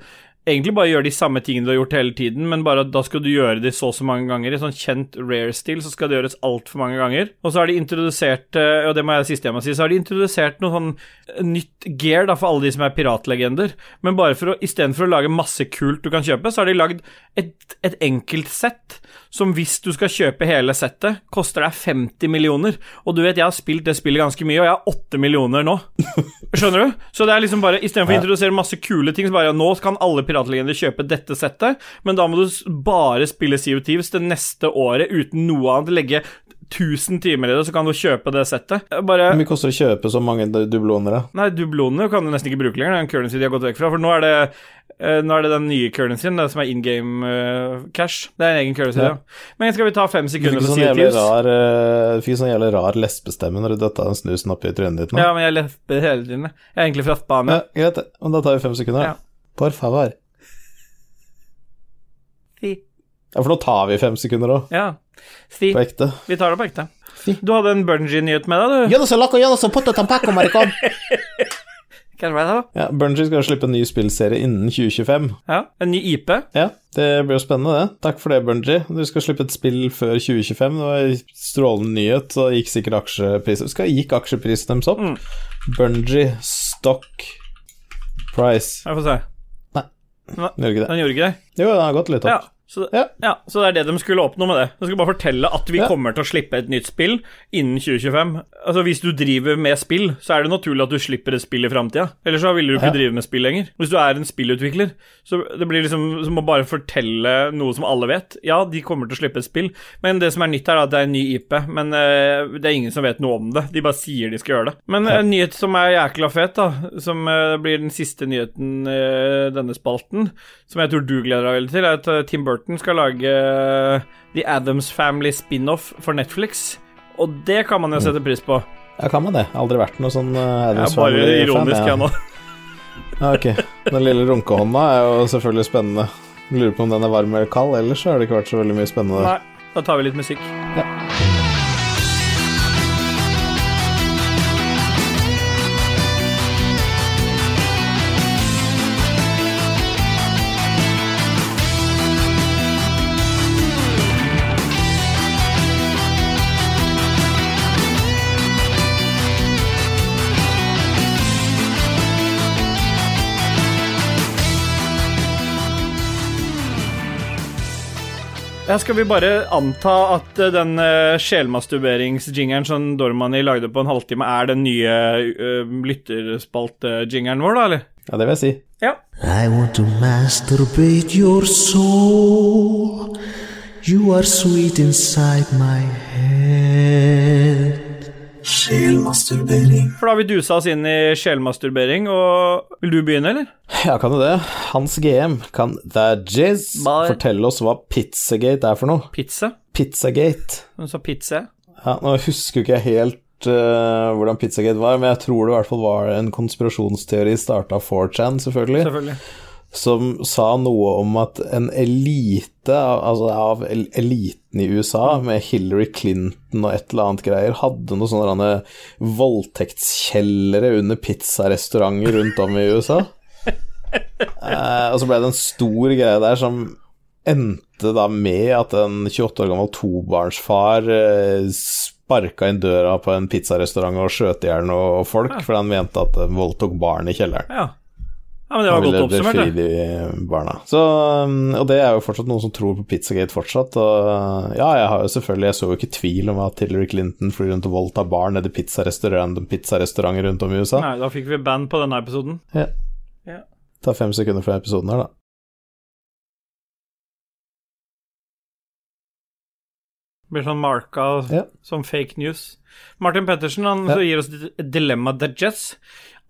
egentlig bare gjøre de samme tingene du har gjort hele tiden, men bare at da skal du gjøre de så og så mange ganger. I sånn kjent rare-stil så skal det gjøres altfor mange ganger. Og så har de introdusert, eh, og det må jeg siste jeg må si, så har de introdusert noe sånn nytt gear da for alle de som er piratlegender. Men bare for å, istedenfor å lage masse kult du kan kjøpe, så har de lagd et, et enkelt sett som hvis du skal kjøpe hele settet, koster deg 50 millioner. Og du vet, jeg har spilt det spillet ganske mye, og jeg har 8 millioner nå. Skjønner du? Så det er liksom bare Istedenfor å introdusere masse kule ting, så bare Nå kan alle piratlegender kjøpe dette settet, men da må du bare spille Sea of Thieves det neste året uten noe annet. Legge 1000 timer i det, så kan du kjøpe det settet. Bare Hvor mye koster det å kjøpe så mange dubloner, da? Nei, dubloner kan du nesten ikke bruke lenger. Det er en currency de har gått vekk fra. For nå er det, eh, nå er det den nye currencyen, det som er in game eh, cash. Det er en egen currency, Ja. ja. Men skal vi ta fem sekunder på for sånn rar, eh, du fikk sånn jævlig rar lesbestemme når du døtta den snusen oppi trynet ditt nå. Ja, men jeg lesber hele tiden. jeg. Jeg er egentlig fra Spania. Ja, greit, det. Men da tar vi fem sekunder, Ja. Por favor. Fy. Ja, for nå tar vi fem sekunder òg, Ja. Si. på ekte. Vi tar det på ekte. Si. Du hadde en Bungie-nyhet med deg, du. Er det da? Ja, Bungie skal slippe en ny spillserie innen 2025. Ja, En ny IP. Ja, det blir jo spennende, det. Takk for det, Bungie. Du skal slippe et spill før 2025. Det var en strålende nyhet, så gikk sikkert aksjeprisen Skal Gikk aksjeprisen deres opp? Mm. Bungie stock price Jeg får se. Gjør ikke det? Den gjorde ikke det? Jo, den har gått litt Ja. Så, Ja. ja, så det er det de skulle oppnå med det. De skulle bare fortelle at vi Ja. kommer til å slippe et nytt spill innen 2025. Altså Hvis du driver med spill, så er det naturlig at du slipper et spill i framtida. Ellers så vil du ikke Ja. drive med spill lenger. Hvis du er en spillutvikler, så det blir liksom som å bare fortelle noe som alle vet. Ja, de kommer til å slippe et spill, men det som er nytt, er at det er en ny IP. Men uh, det er ingen som vet noe om det. De bare sier de skal gjøre det. Men en nyhet som er jækla fet, da, som uh, blir den siste nyheten i denne spalten, som jeg tror du gleder deg veldig til, er at eh, Tim Burton skal lage eh, The Adams Family spin-off for Netflix. Og det kan man jo sette pris på. Ja, kan man det? Aldri vært noe sånn uh, Jeg Addams er bare Family-fan, ironisk, jeg nå. Ja, ok. Den lille runkehånda er jo selvfølgelig spennende. Lurer på om den er varm eller kald, ellers så har det ikke vært så veldig mye spennende. Nei, da tar vi litt musikk. Ja, skal vi bare anta at eh, den uh, sjelmasturberingsjingeren som Dormani lagde på en halvtime, er den nye uh, lytterspalt-jingeren vår, da, eller? Ja, det vil jeg si. Ja. I want to masturbate your soul. You are sweet inside my head. Sjelmasturbering. For da har vi dusa oss inn i sjelmasturbering, og vil du begynne, eller? Ja, kan du det? Hans GM, kan The Jizz Bye. fortelle oss hva Pizzagate er for noe? Pizza? Pizzagate. Hun sa pizza. Ja, nå husker ikke jeg helt Uh, hvordan Pizzagate var, men jeg tror det i hvert fall var en konspirasjonsteori starta av 4chan, selvfølgelig, Selvfølgelig. Som sa noe om at en elite, altså av eliten i USA, med Hillary Clinton og et eller annet greier, hadde noen sånne voldtektskjellere under pizzarestauranter rundt om i USA. Eh, og så ble det en stor greie der som endte da med at en 28 år gammel tobarnsfar eh, sparka inn døra på en pizzarestaurant og skjøt i hjel noen folk fordi han mente at de voldtok barn i kjelleren. Ja. Ja, men det var godt oppsummert, det. de barna. Så, um, og det er jo fortsatt noen som tror på Pizzagate fortsatt. Og ja, jeg har jo selvfølgelig Jeg så jo ikke tvil om at Hillary Clinton flyr rundt og voldtar barn nede i pizzarestauranter pizza rundt om i USA. Nei, da fikk vi band på denne episoden. Ja. Ja. Ta fem sekunder fra episoden her, da. Blir sånn marka Ja. som fake news. Martin Pettersen han Ja. så gir oss et dilemma digest.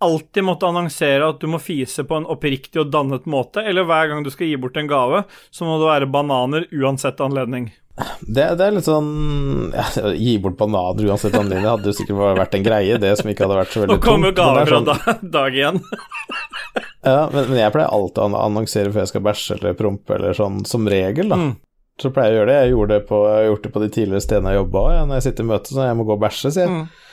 Alltid måtte annonsere at du må fise på en oppriktig og dannet måte, eller hver gang du skal gi bort en gave, så må det være bananer uansett anledning. Det, det er litt sånn ja, Gi bort bananer uansett anledning. Hadde jo sikkert vært en greie, det som ikke hadde vært så veldig Nå kommer tungt, gaver er fra sånn- da, dag igjen. Ja, men, men jeg pleier alltid å annonsere før jeg skal bæsje eller prompe eller sånn, som regel, da. Mm. Så pleier jeg å gjøre det. Jeg, det på, jeg har gjort det på de tidligere stedene jeg jobba òg, når jeg sitter i møte, så jeg må gå og bæsje, sier jeg. Mm.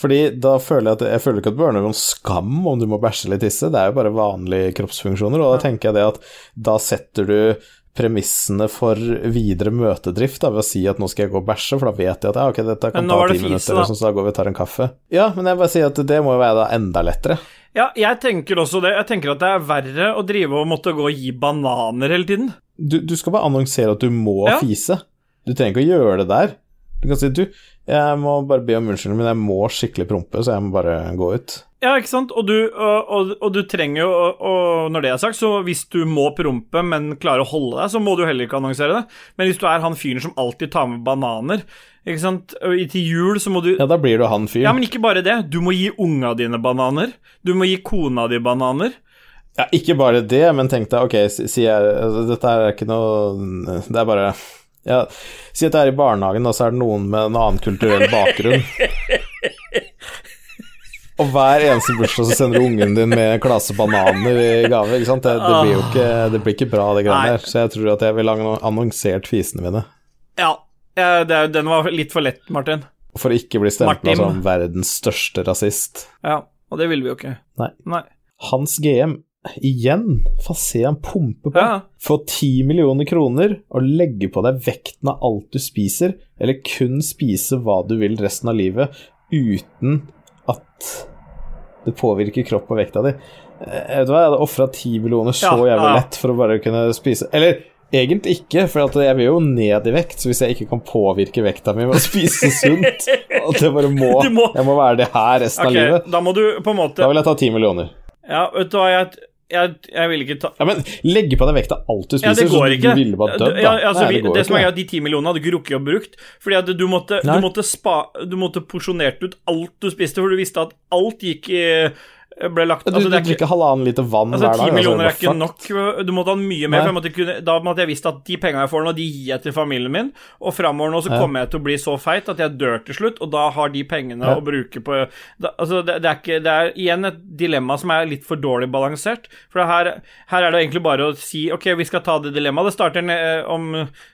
Fordi da føler jeg at jeg føler ikke at det bør være noen skam om du må bæsje eller tisse, det er jo bare vanlige kroppsfunksjoner, og da tenker jeg det at da setter du premissene for videre møtedrift da, ved å si at nå skal jeg gå og bæsje, for da vet jeg at ja, ok, dette kan ta ti minutter, da. sånn, så da går vi og tar en kaffe. Ja, men jeg bare sier at det må jo være da enda lettere. Ja, jeg tenker også det. Jeg tenker at det er verre å drive og måtte gå og gi bananer hele tiden. Du, du skal bare annonsere at du må Ja. fise. Du trenger ikke å gjøre det der. Du kan si du, jeg må bare be om unnskyldning, men jeg må skikkelig prompe, så jeg må bare gå ut. Ja, ikke sant? Og du, og, og, du trenger jo og, og når det er sagt, så hvis du må prompe, men klarer å holde deg, så må du heller ikke annonsere det. Men hvis du er han fyren som alltid tar med bananer, ikke sant, til jul så må du Ja, da blir du han fyren. Ja, men ikke bare det. Du må gi unga dine bananer. Du må gi kona di bananer. Ja, ikke bare det, men tenk deg, ok, sier jeg altså, Dette er ikke noe Det er bare ja, Si at det er i barnehagen, og så er det noen med en annen kulturell bakgrunn. Og hver eneste bursdag så sender du ungen din med en klase bananer i gave. ikke sant? Det, det blir jo ikke, det blir ikke bra, det greiene der. Så jeg tror at jeg ville annonsert fisene mine. Ja, det, den var litt for lett, Martin. For å ikke bli stempla som verdens største rasist. Ja, og det ville vi jo ikke. Nei. Nei. Hans GM, igjen, få se han pumpe på. Ja. Få ti millioner kroner og legge på deg vekten av alt du spiser, eller kun spise hva du vil resten av livet, uten at det påvirker kropp og vekta di. Jeg Vet du hva, jeg hadde ofra ti millioner så Ja, jævlig lett for å bare kunne spise Eller egentlig ikke, for at jeg vil jo ned i vekt, så hvis jeg ikke kan påvirke vekta mi med å spise sunt At jeg bare må, må- Jeg må være det her resten av livet. da må du på en måte Da vil jeg ta ti millioner. Ja, vet du hva, jeg, jeg, jeg vil ikke ta Ja, men legge på deg vekta alt du Ja, spiser, det går så ikke. du ville bare dødd, da. Ja, altså, Nei, det, går det som er at De ti millionene hadde ikke rukket å brukt. Fordi at du måtte, du måtte, spa, du måtte porsjonert ut alt du spiste, for du visste at alt gikk i ble lagt Du, altså, du er drikker halvannen liter vann altså, hver dag. Ti millioner er altså, ikke nok. Du måtte ha mye mer. Måtte kunne, da måtte jeg visst at de pengene jeg får nå, de gir jeg til familien min. Og framover nå så kommer jeg til å bli så feit at jeg dør til slutt, og da har de pengene Ja. å bruke på da, Altså, det, det, er ikke, det er igjen et dilemma som er litt for dårlig balansert. For her, her er det egentlig bare å si Ok, vi skal ta det dilemmaet. Det starter om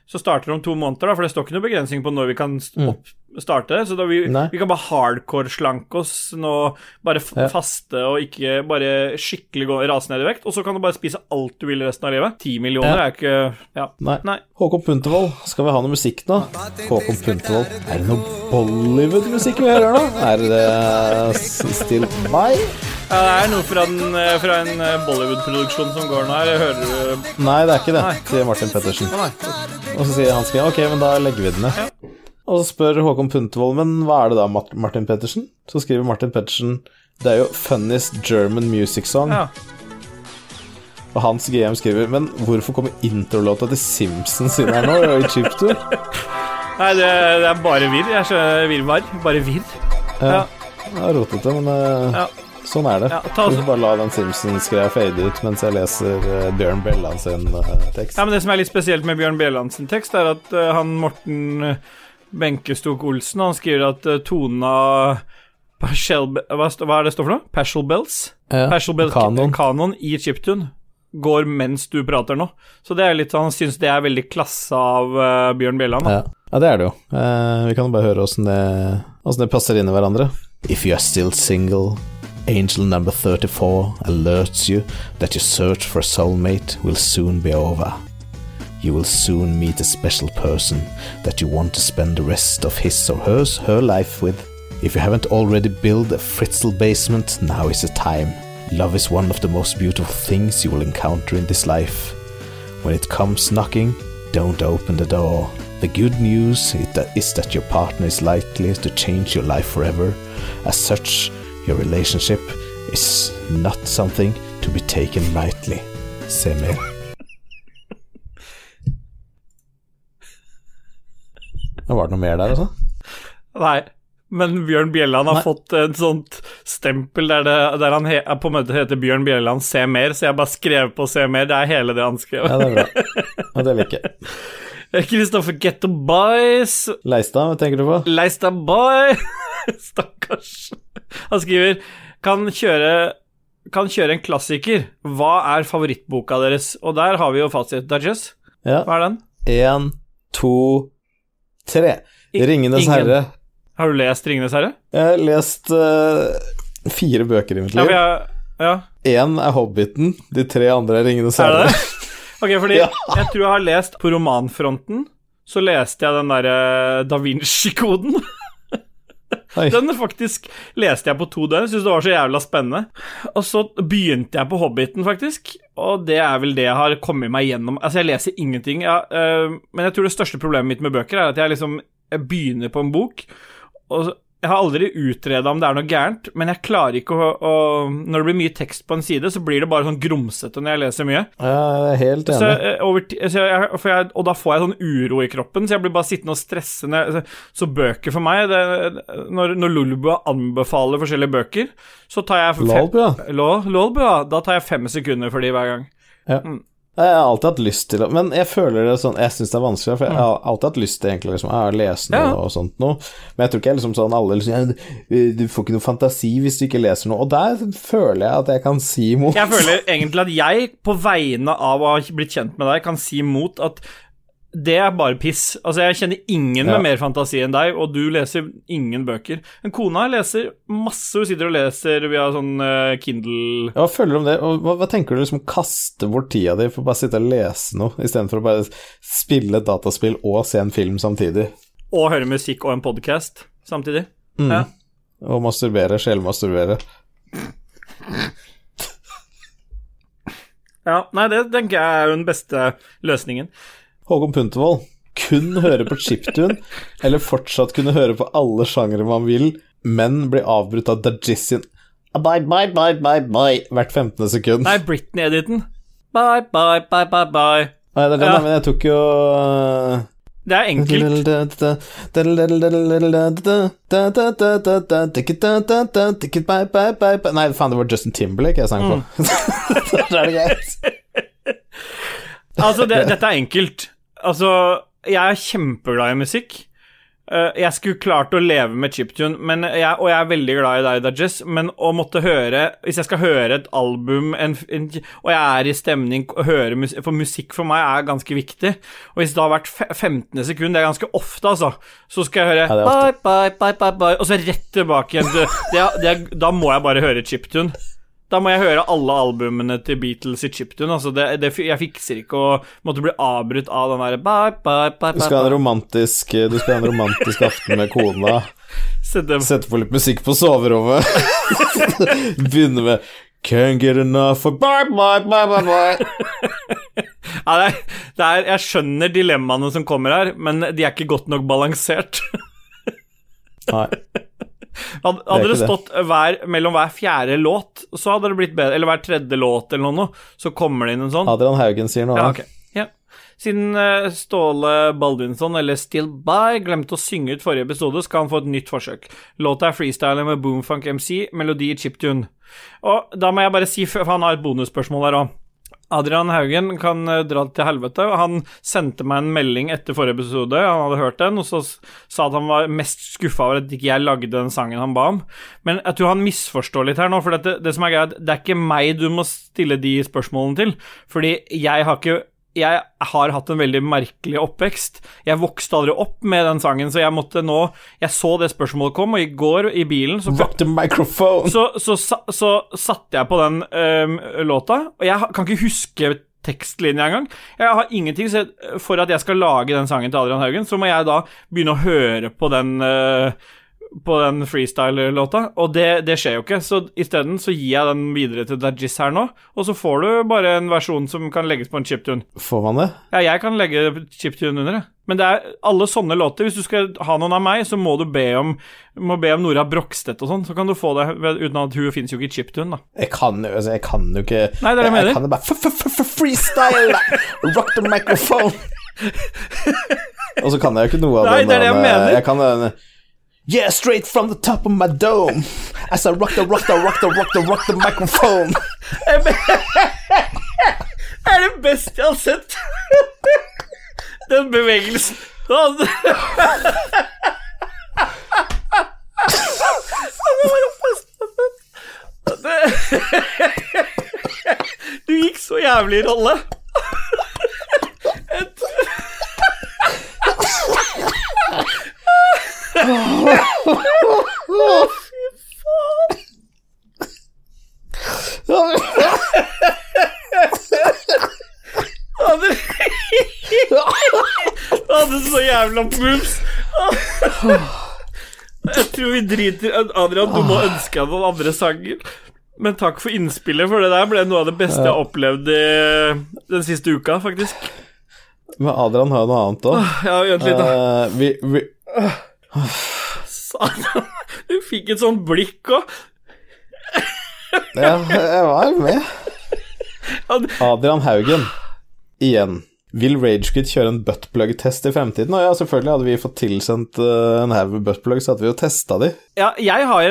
Så starter det om to måneder, da, for det står ikke noe begrensning på når vi kan opp, starte. Så vi. Vi kan bare hardcore-slanke oss nå, bare Ja. faste og ikke bare skikkelig gå rase ned i vekt. Og så kan du bare spise alt du vil resten av livet. Ti millioner Ja. er ikke Ja. Nei. Nei. Håkon Puntervold, skal vi ha noe musikk nå? Håkon Puntervold, er det noe Bollywood-musikk vi hører nå? Er det Still By? Ja, det er noe fra, den, eh, fra en eh, Bollywood-produksjon som går nå her. Hører du Nei, det er ikke det, sier Martin Pettersen. Og så sier han skal, ok, men da legger vi den ned. Ja. Og så spør Håkon Puntervold, men hva er det da, Martin Pettersen? Så skriver Martin Pettersen det er jo funniest German music song. Ja. Og Hans GM skriver Men hvorfor kommer introlåta til Simpsons inn her nå, i chiptour? Nei, det, det er bare virr. Jeg er så virvar. Bare virr. Ja. Ja. Det er rotete, men eh, Ja. sånn er det. Ja, ta bare la den Simpsons-greia fade ut mens jeg leser eh, Bjørn Bjelland sin eh, tekst. Ja, men Det som er litt spesielt med Bjørn Bjelland sin tekst, er at han Morten uh, Benkestok Olsen han skriver at uh, tona Partial, hva, hva er det står for noe? Partial bells? Ja, Partial Bells kanon. kanon i chiptune går mens du prater nå. Så det er litt sånn, Han syns det er veldig klasse av uh, Bjørn Bjelland. Ja. ja, det er det jo. Uh, vi kan jo bare høre åssen det, det passer inn i hverandre. If you are still single, angel number 34 alerts you that your search for a soulmate will soon be over. You will soon meet a special person that you want to spend the rest of his or hers, her life with. If you haven't already built a Fritzl basement, now is the time. Love is one of the most beautiful things you will encounter in this life. When it comes knocking, don't open the door. The good news is that your partner is likely to change your life forever. As such, your relationship is not something to be taken lightly. Se Var det noe mer der, altså? Nei. Men Bjørn Bjelland har Nei. fått et sånt stempel der, det, der han he, på en måte heter Bjørn Bjelland Se mer, så jeg bare skrev på Se mer. Det er hele det han skrev. Ja, det er bra. Og det liker jeg. Kristoffer Getto Boys Leistad, hva tenker du på? Leistad Boy Stakkars. Han skriver kan kjøre, kan kjøre en klassiker. Hva er favorittboka deres? Og der har vi jo fasit. Dudges, Ja. hva er den? Én, to, tre. I- Ringenes ingen. herre. Har du lest 'Ringenes herre'? Jeg har lest uh, fire bøker i mitt liv. for jeg, ja. Er Hobbiten, de tre andre er Ringenes Er det herre. det? Ok, fordi Ja. jeg tror jeg har lest på romanfronten, så leste jeg den derre Da Vinci-koden. Den faktisk leste jeg på to døgn, Syns det var så jævla spennende. Og så begynte jeg på Hobbiten, faktisk, og det er vel det jeg har kommet meg gjennom. Altså, jeg leser ingenting, ja, øh, men jeg tror det største problemet mitt med bøker er at jeg liksom jeg begynner på en bok, og så- jeg har aldri utreda om det er noe gærent, men jeg klarer ikke å, å Når det blir mye tekst på en side, så blir det bare sånn grumsete når jeg leser mye. Ja, jeg er helt enig. Så, over, så jeg, jeg, og da får jeg sånn uro i kroppen, så jeg blir bare sittende og stressende. Så, så bøker for meg det, Når, når Lolbua anbefaler forskjellige bøker, så tar jeg fem- Lolbua. Lolbua, da tar jeg fem sekunder for de hver gang. Jeg har alltid hatt lyst til å Men jeg føler det sånn Jeg syns det er vanskelig, for jeg har alltid hatt lyst til egentlig liksom, å lese noe Ja. og sånt noe. Men jeg tror ikke jeg liksom sånn alle liksom, Du får ikke noe fantasi hvis du ikke leser noe. Og der føler jeg at jeg kan si imot. Jeg føler egentlig at jeg, på vegne av å ha blitt kjent med deg, kan si imot at det er bare piss. Altså, jeg kjenner ingen Ja. med mer fantasi enn deg, og du leser ingen bøker. Men kona leser masse, hun sitter og leser via sånn uh, Kindle Ja, du om det? Og hva, hva tenker du liksom kaste bort tida di for å bare sitte og lese noe, istedenfor å bare spille et dataspill og se en film samtidig? og høre musikk og en podkast samtidig. Mm. Ja. Og masturbere, sjelmasturbere. Ja, nei, det tenker jeg er jo den beste løsningen. Håkon Puntervold. Kun høre på chiptune, eller fortsatt kunne høre på alle sjangere man vil, men bli avbrutt av Dajissin bye, bye, bye, bye, bye hvert 15. sekund. Nei, Britney-editen. Bye, bye, bye, bye, bye. Nei, det er den, Ja. men jeg tok jo Det er enkelt. Nei, faen, det var Justin Timberlake jeg sang på. Så er det greit. Altså, det, dette er enkelt. Altså, jeg er kjempeglad i musikk. Eh, jeg skulle klart å leve med chiptune, men jeg, og jeg er veldig glad i deg, Dajess, men å måtte høre Hvis jeg skal høre et album en, en, og jeg er i stemning å høre mus, For musikk for meg er ganske viktig. Og hvis det har vært 15. sekund, det er ganske ofte, altså, så skal jeg høre Ja, bye, bye, bye, bye, bye, og så rett tilbake igjen. Det, Det, det, da må jeg bare høre chiptune. Da må jeg høre alle albumene til Beatles i chiptune. Altså det, det, jeg fikser ikke å måtte bli avbrutt av den derre Du skal ha en romantisk, du skal ha en romantisk aften med kona. Sette på litt musikk på soverommet. Begynne med Can't get enough of bye, bye, bye, bye, bye. Ja, det er, det er, jeg skjønner dilemmaene som kommer her, men de er ikke godt nok balansert. Nei. Hadde, det det. stått hver, mellom hver fjerde låt, så hadde det blitt bedre. Eller hver tredje låt eller noe, så kommer det inn en sånn. Adrian Haugen sier noe. Ja, okay. Ja. Siden eh, Ståle Baldinsson, eller Still By, glemte å synge ut forrige episode, skal han få et nytt forsøk. Låta er freestyler med Boomfunk MC, melodi i chiptune. Og da må jeg bare si, for han har et bonusspørsmål her òg. Adrian Haugen kan eh, dra til helvete. Han sendte meg en melding etter forrige episode, han hadde hørt den, og så sa at han var mest skuffa over at ikke jeg lagde den sangen han ba om. Men jeg tror han misforstår litt her nå, for dette, det som er greit, det er ikke meg du må stille de spørsmålene til, fordi jeg har ikke jeg har hatt en veldig merkelig oppvekst. Jeg vokste aldri opp med den sangen, så jeg måtte nå Jeg så det spørsmålet kom, og i går i bilen så så, så, så, så satte jeg på den um, låta, og jeg kan ikke huske tekstlinja engang. Jeg har ingenting, så for at jeg skal lage den sangen til Adrian Haugen, så må jeg da begynne å høre på den øh, på den freestyle-låta, og det, det skjer jo ikke. Så isteden så gir jeg den videre til Dajis her nå, og så får du bare en versjon som kan legges på en chiptune. Får man det? Ja, jeg kan legge chiptune under, jeg. Men det er alle sånne låter. Hvis du skal ha noen av meg, så må du be om, må be om Nora Brokstedt og sånn. Så kan du få det uten at hun fins jo ikke i chiptune, da. Jeg kan altså, jeg kan jo ikke Nei, det er det jeg mener. Jeg kan jo bare freestyle! Rock the microphone! Og så kan jeg jo ikke noe av Nei, det er det jeg mener. Jeg kan Yeah, straight from the top of my dome As I rock the, rock the, rock the, rock the, rock the microphone Det er det beste jeg har sett! Den bevegelsen. Du gikk så jævlig i rolle. Hadde Hadde så jævla moves. Jeg tror vi driter Adrian, du må ønske deg noen andre sanger. Men takk for innspillet, for det der ble noe av det beste jeg opplevde den siste uka, faktisk. Men Adrian har jo noe annet òg. Ja, vent litt, da. vi, vi, Satan. Du fikk et sånt blikk òg. ja, jeg var med. Adrian Haugen, igjen. Vil Ragequit kjøre en buttplug-test i fremtiden? Og ja, selvfølgelig hadde vi fått tilsendt eh, en haug med buttplugs, så hadde vi jo testa de. Ja, jeg har,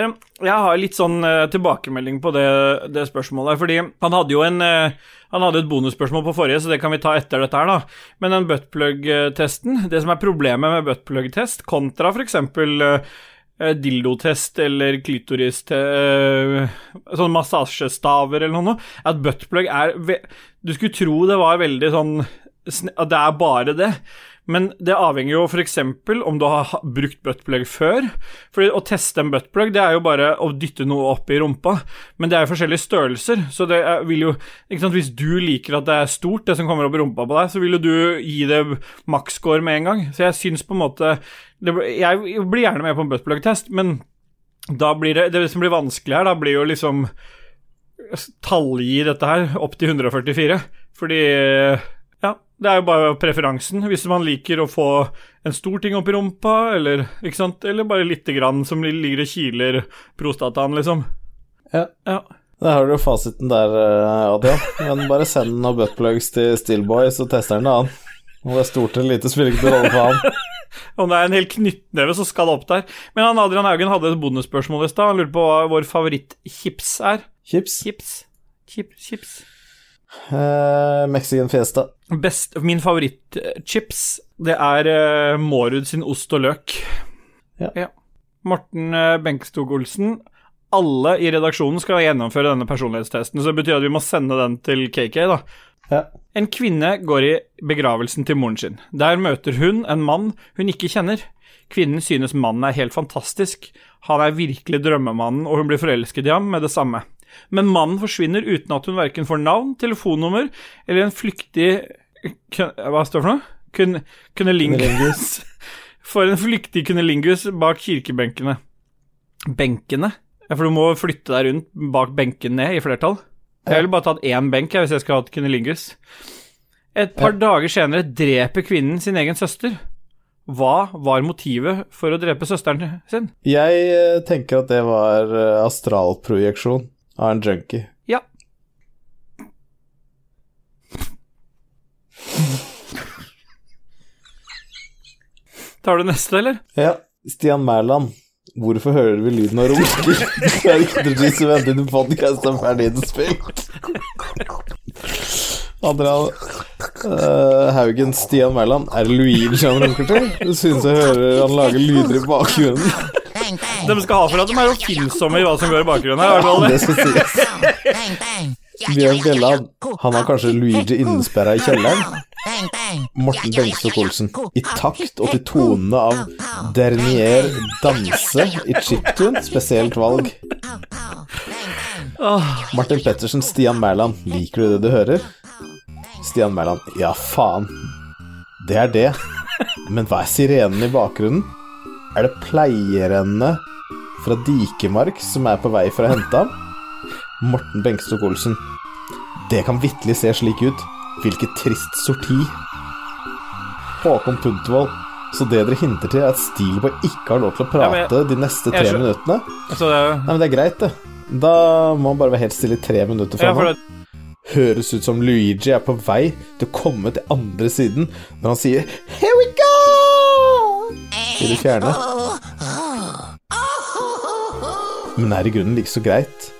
jeg har litt sånn eh, tilbakemelding på det, det spørsmålet. Fordi han hadde jo en eh, Han hadde et bonusspørsmål på forrige, så det kan vi ta etter dette her, da. Men den buttplug-testen Det som er problemet med buttplug-test, kontra f.eks. Uh, dildotest eller klitoris uh, Sånn massasjestaver eller noe, at buttplug er Du skulle tro det var veldig sånn At det er bare det. Men det avhenger jo f.eks. om du har brukt buttplug før. For å teste en buttplug, det er jo bare å dytte noe opp i rumpa. Men det er jo forskjellige størrelser, så det vil jo ikke sant, Hvis du liker at det er stort, det som kommer opp i rumpa på deg, så vil jo du gi det maksscore med en gang. Så jeg syns på en måte det, Jeg blir gjerne med på en buttplug-test, men da blir det Det som blir vanskelig her, da blir jo liksom tallgi dette her opp til 144. Fordi det er jo bare preferansen. Hvis man liker å få en stor ting opp i rumpa, eller, eller bare lite grann som ligger og kiler prostataen, liksom. Ja. Ja. Der har du jo fasiten der, eh, Adrian. Men bare send noen buttplugs til Steelboy, så tester han det an. Om det er stort eller lite, spiller ikke noen rolle for han. Om det er en hel knyttneve, så skal det opp der. Men han Adrian Haugen hadde et bondespørsmål i stad. Han lurte på hva vår favorittchips er. Chips. Chips. Chip, chips. Eh, Mexican Fiesta. Best, min favorittchips, det er uh, Mårud sin ost og løk. Ja. Morten uh, Benkstog-Olsen. Alle i redaksjonen skal gjennomføre denne personlighetstesten, så det betyr at vi må sende den til KK, da. Ja. En kvinne går i begravelsen til moren sin. Der møter hun en mann hun ikke kjenner. Kvinnen synes mannen er helt fantastisk. Han er virkelig drømmemannen, og hun blir forelsket i ham med det samme. Men mannen forsvinner uten at hun verken får navn, telefonnummer eller en flyktig Hva står det for noe? Kun, kunnelingus. For en flyktig kunnelingus bak kirkebenkene. Benkene? Ja, for du må flytte deg rundt bak benken ned i flertall. Jeg ville bare tatt én benk jeg, hvis jeg skulle hatt kunnelingus. Et par dager senere dreper kvinnen sin egen søster. Hva var motivet for å drepe søsteren sin? Jeg eh, tenker at det var eh, astralprojeksjon av en junkie. Ja. Tar du neste, eller? Ja, Stian Mæland. Hvorfor hører vi lyden av runker? ikke det du på til podkast er ferdig innspilt. Adrian uh, Haugen Stian Mæland. Er det Luigi han runker til? Du synes jeg hører han lager lyder i bakgrunnen. De skal ha for at de er oppfinnsomme i hva som går i bakgrunnen her. er det skal sies. Bjørn Bjelland. Han har kanskje Luigi innesperra i kjelleren? Morten Bengstok Olsen. I takt og til tonene av Dernier danse i chiptune. Spesielt valg. Martin Pettersen, Stian Mæland. Liker du det du hører? Stian Mæland. Ja, faen. Det er det. Men hva er sirenen i bakgrunnen? Er det pleierne fra Dikemark som er på vei for å hente ham? Morten Benkstok Olsen. Det kan vitterlig se slik ut. Hvilket trist sorti. Håkon Puntervold. Så det dere hinter til, er at Steelboy ikke har lov til å Ja, jeg, prate de neste tre skjø- minuttene? Altså, det, Nei, men det er greit, det. Da må han bare være helt stille i tre minutter ja, nå. det, Høres ut som Luigi er på vei til å komme til andre siden når han sier Here we go! I du fjerne. Men er i grunnen like så greit,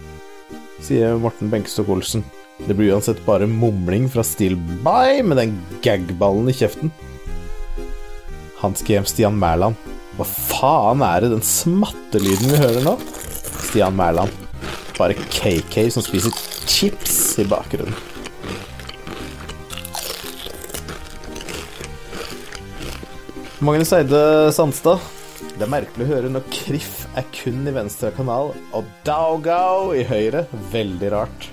sier Morten Benkestok Olsen. Det blir uansett bare mumling fra Steelby med den gagballen i kjeften. Hans GM Stian Mæland. Hva faen er det den smattelyden vi hører nå? Stian Mæland. Bare KK som spiser chips i bakgrunnen. Magnus Eide Sandstad. Det er merkelig å høre når Kriff er kun i venstre kanal og Daugau i høyre. Veldig rart.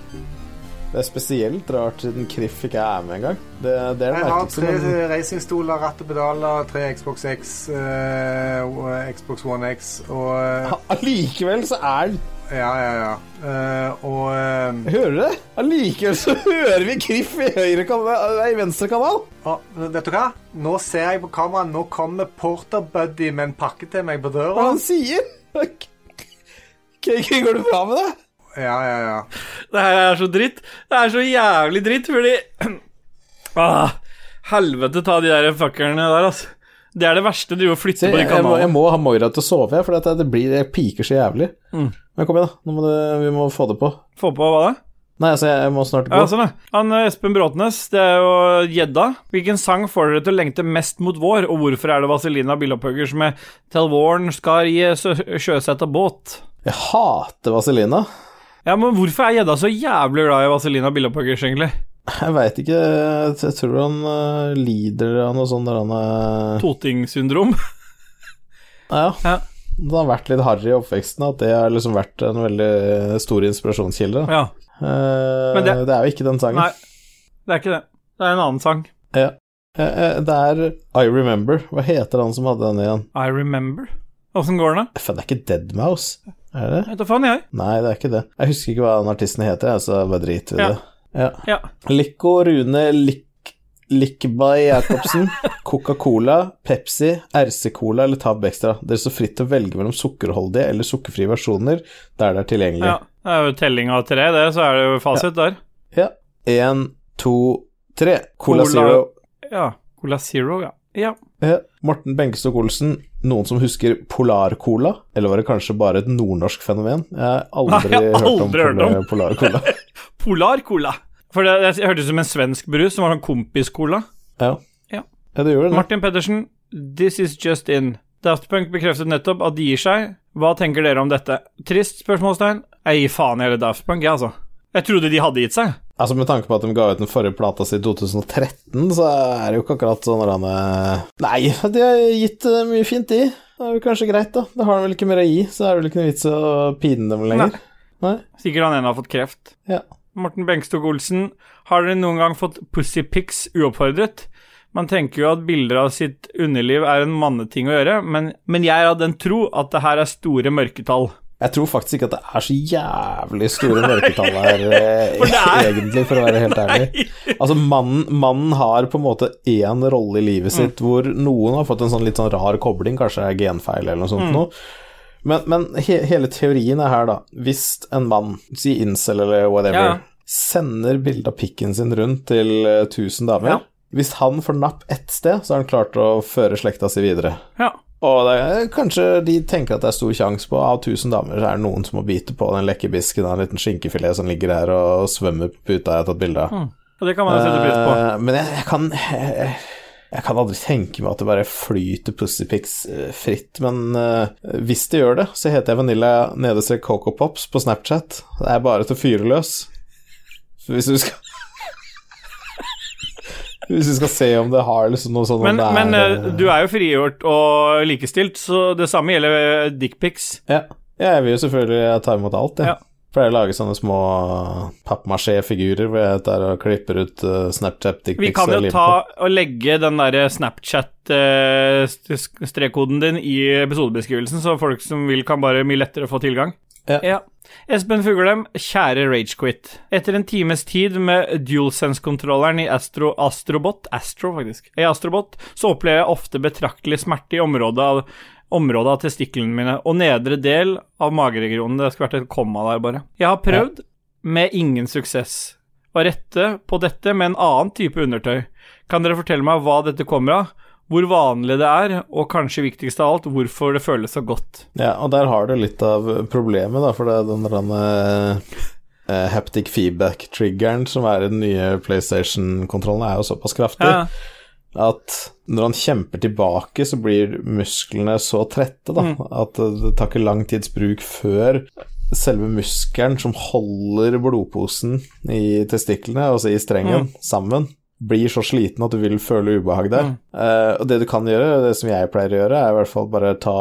Det er spesielt rart siden Kriff ikke er med engang. Det, det er det Jeg har tre Men racingstoler, ratt og pedaler, tre Xbox X, uh, Xbox One X og eh, allikevel så er den Ja, ja, ja. Uh, og eh, Hører du det? Allikevel så hører vi Kriff i høyre kanal, i venstre kanal. Uh, Vet du hva? Nå ser jeg på kameraet. Nå kommer Porter Buddy med en pakke til meg på døra. Hva han sier? KK, går det bra med deg? Ja, ja, ja. det her er så dritt. Det er så jævlig dritt, fordi ah, Helvete ta de der fuckerne der, altså. Det er det verste, du å flytte Se, på de jeg, må, jeg må ha Moira til å sove, for det, det blir, jeg piker så jævlig. Mm. Men kom igjen, da. Nå må det, vi må få det på. Få på hva da? Nei, altså, jeg må snart gå. Ja, sånn, ja. Han eh, Espen Bråtnes, det er jo gjedda. Hvilken sang får dere til å lengte mest mot vår, og hvorfor er det Vazelina som med 'Til våren skal gi sø- sjøsette båt'? Jeg hater Vazelina. Ja, men hvorfor er gjedda så jævlig glad i Vazelina Bilopphøggers, egentlig? Jeg veit ikke. Jeg tror han øh, lider av noe sånt der han øh, Toting-syndrom. Ja. Ja. Det har vært litt harry i oppveksten, at det har liksom vært en veldig stor inspirasjonskilde. Ja. Eh, Men det... det- er jo ikke den sangen. Nei, det er ikke det. Det er en annen sang. Ja. Eh, eh, Det er I Remember. Hva heter han som hadde den igjen? I Remember. Åssen går den, da? Det er ikke Deadmouse? Er det det? Vet da faen, jeg. Nei, det er ikke det. Jeg husker ikke hva den artisten heter, så bare drit i Ja. det. Ja. Ja. Lico Rune Lik Likbay Jacobsen. Coca-Cola, Pepsi, RC-Cola eller Tab Extra. Dere står fritt til å velge mellom sukkerholdige eller sukkerfrie versjoner der det er tilgjengelig. ja. Det er jo telling av tre, det, så er det jo fasit der. Ja. Én, to, tre. Cola, Cola- Zero. Ja. Cola Zero, ja. Ja. Ja. Morten Benkestok Olsen. Noen som husker Polar-Cola? Eller var det kanskje bare et nordnorsk fenomen? Jeg har aldri, Nei, jeg har aldri hørt om. om. Polar-Cola. Polar-cola. For det, det hørtes ut som en svensk brus som var sånn kompis-cola. Ja. Ja. ja, det gjør det. Martin Pedersen, this is just in. Daft Punk bekreftet nettopp at de gir seg. Hva tenker dere om dette? Trist? spørsmålstegn? Jeg gir faen i hele Daft Punk, jeg, altså. Jeg trodde de hadde gitt seg. Altså Med tanke på at de ga ut den forrige plata si i 2013, så er det jo ikke akkurat sånn eh, Nei, de har gitt eh, mye fint, de. Det er jo kanskje greit, da. Det har de vel ikke mer å gi, så er det vel ikke noe vits å pine dem lenger. Nei. Sikkert han ene har fått kreft. Ja. Morten Bengstok Olsen, har dere noen gang fått pussypics uoppfordret? Man tenker jo at bilder av sitt underliv er en manneting å gjøre, men, men jeg er av den tro at det her er store mørketall. Jeg tror faktisk ikke at det er så jævlig store mørketall her, eh, egentlig, for å være helt ærlig. Altså, mannen, mannen har på en måte én rolle i livet sitt Mm. hvor noen har fått en sånn litt sånn rar kobling, kanskje er genfeil eller noe Mm. sånt noe. Men, men he, hele teorien er her, da. Hvis en mann, si incel eller whatever, Ja. sender bilde av pikken sin rundt til eh, 1000 damer Ja. Hvis han får napp ett sted, så har han klart å føre slekta si videre. Ja. Og det er, kanskje de tenker at det er stor sjanse på av 1000 damer, så er det noen som må bite på den lekkerbisken av en liten skinkefilet som ligger her og svømmer på puta jeg har tatt bilde av. Og det kan man jo sette pris på. Uh, men jeg, jeg kan jeg, jeg kan aldri tenke meg at det bare flyter pussypics eh, fritt, men uh, hvis det gjør det, så heter jeg Vanilla nedestrek Coco Pops på Snapchat. Det er bare til å fyre løs. Så hvis du skal Hvis vi skal se om det har liksom noe sånt Men, er, men eh, eh, du er jo frigjort og likestilt, så det samme gjelder dickpics. Ja. ja, jeg vil jo selvfølgelig ta imot alt, jeg. Ja. Pleier å lage sånne små pappmasjé-figurer hvor jeg der og klipper ut uh, Snapchat Vi kan jo ta og legge den derre Snapchat-strekkoden din i episodebeskrivelsen, så folk som vil, kan bare mye lettere få tilgang. Ja. Espen Fuglem, kjære Ragequit. Etter en times tid med DualSense-kontrolleren i Astro, Astrobot Astro, faktisk. I Astrobot så opplever jeg ofte betraktelig smerte i området av, området av testiklene mine og nedre del av mageregionen. Det skulle vært et komma der, bare. Jeg har prøvd, med ingen suksess. Å rette på dette med en annen type undertøy. Kan dere fortelle meg hva dette kommer av? Hvor vanlig det er, og kanskje viktigst av alt, hvorfor det føles så godt. Ja, og der har du litt av problemet, da, for det er den der uh, haptic feedback-triggeren som er i den nye PlayStation-kontrollen, er jo såpass kraftig Ja, at når han kjemper tilbake, så blir musklene så trette da, Mm. at det tar ikke lang tids bruk før selve muskelen som holder blodposen i testiklene, altså i strengen, sammen, blir så sliten at du vil føle ubehag der. Mm. Uh, og det du kan gjøre, det som jeg pleier å gjøre, er i hvert fall bare ta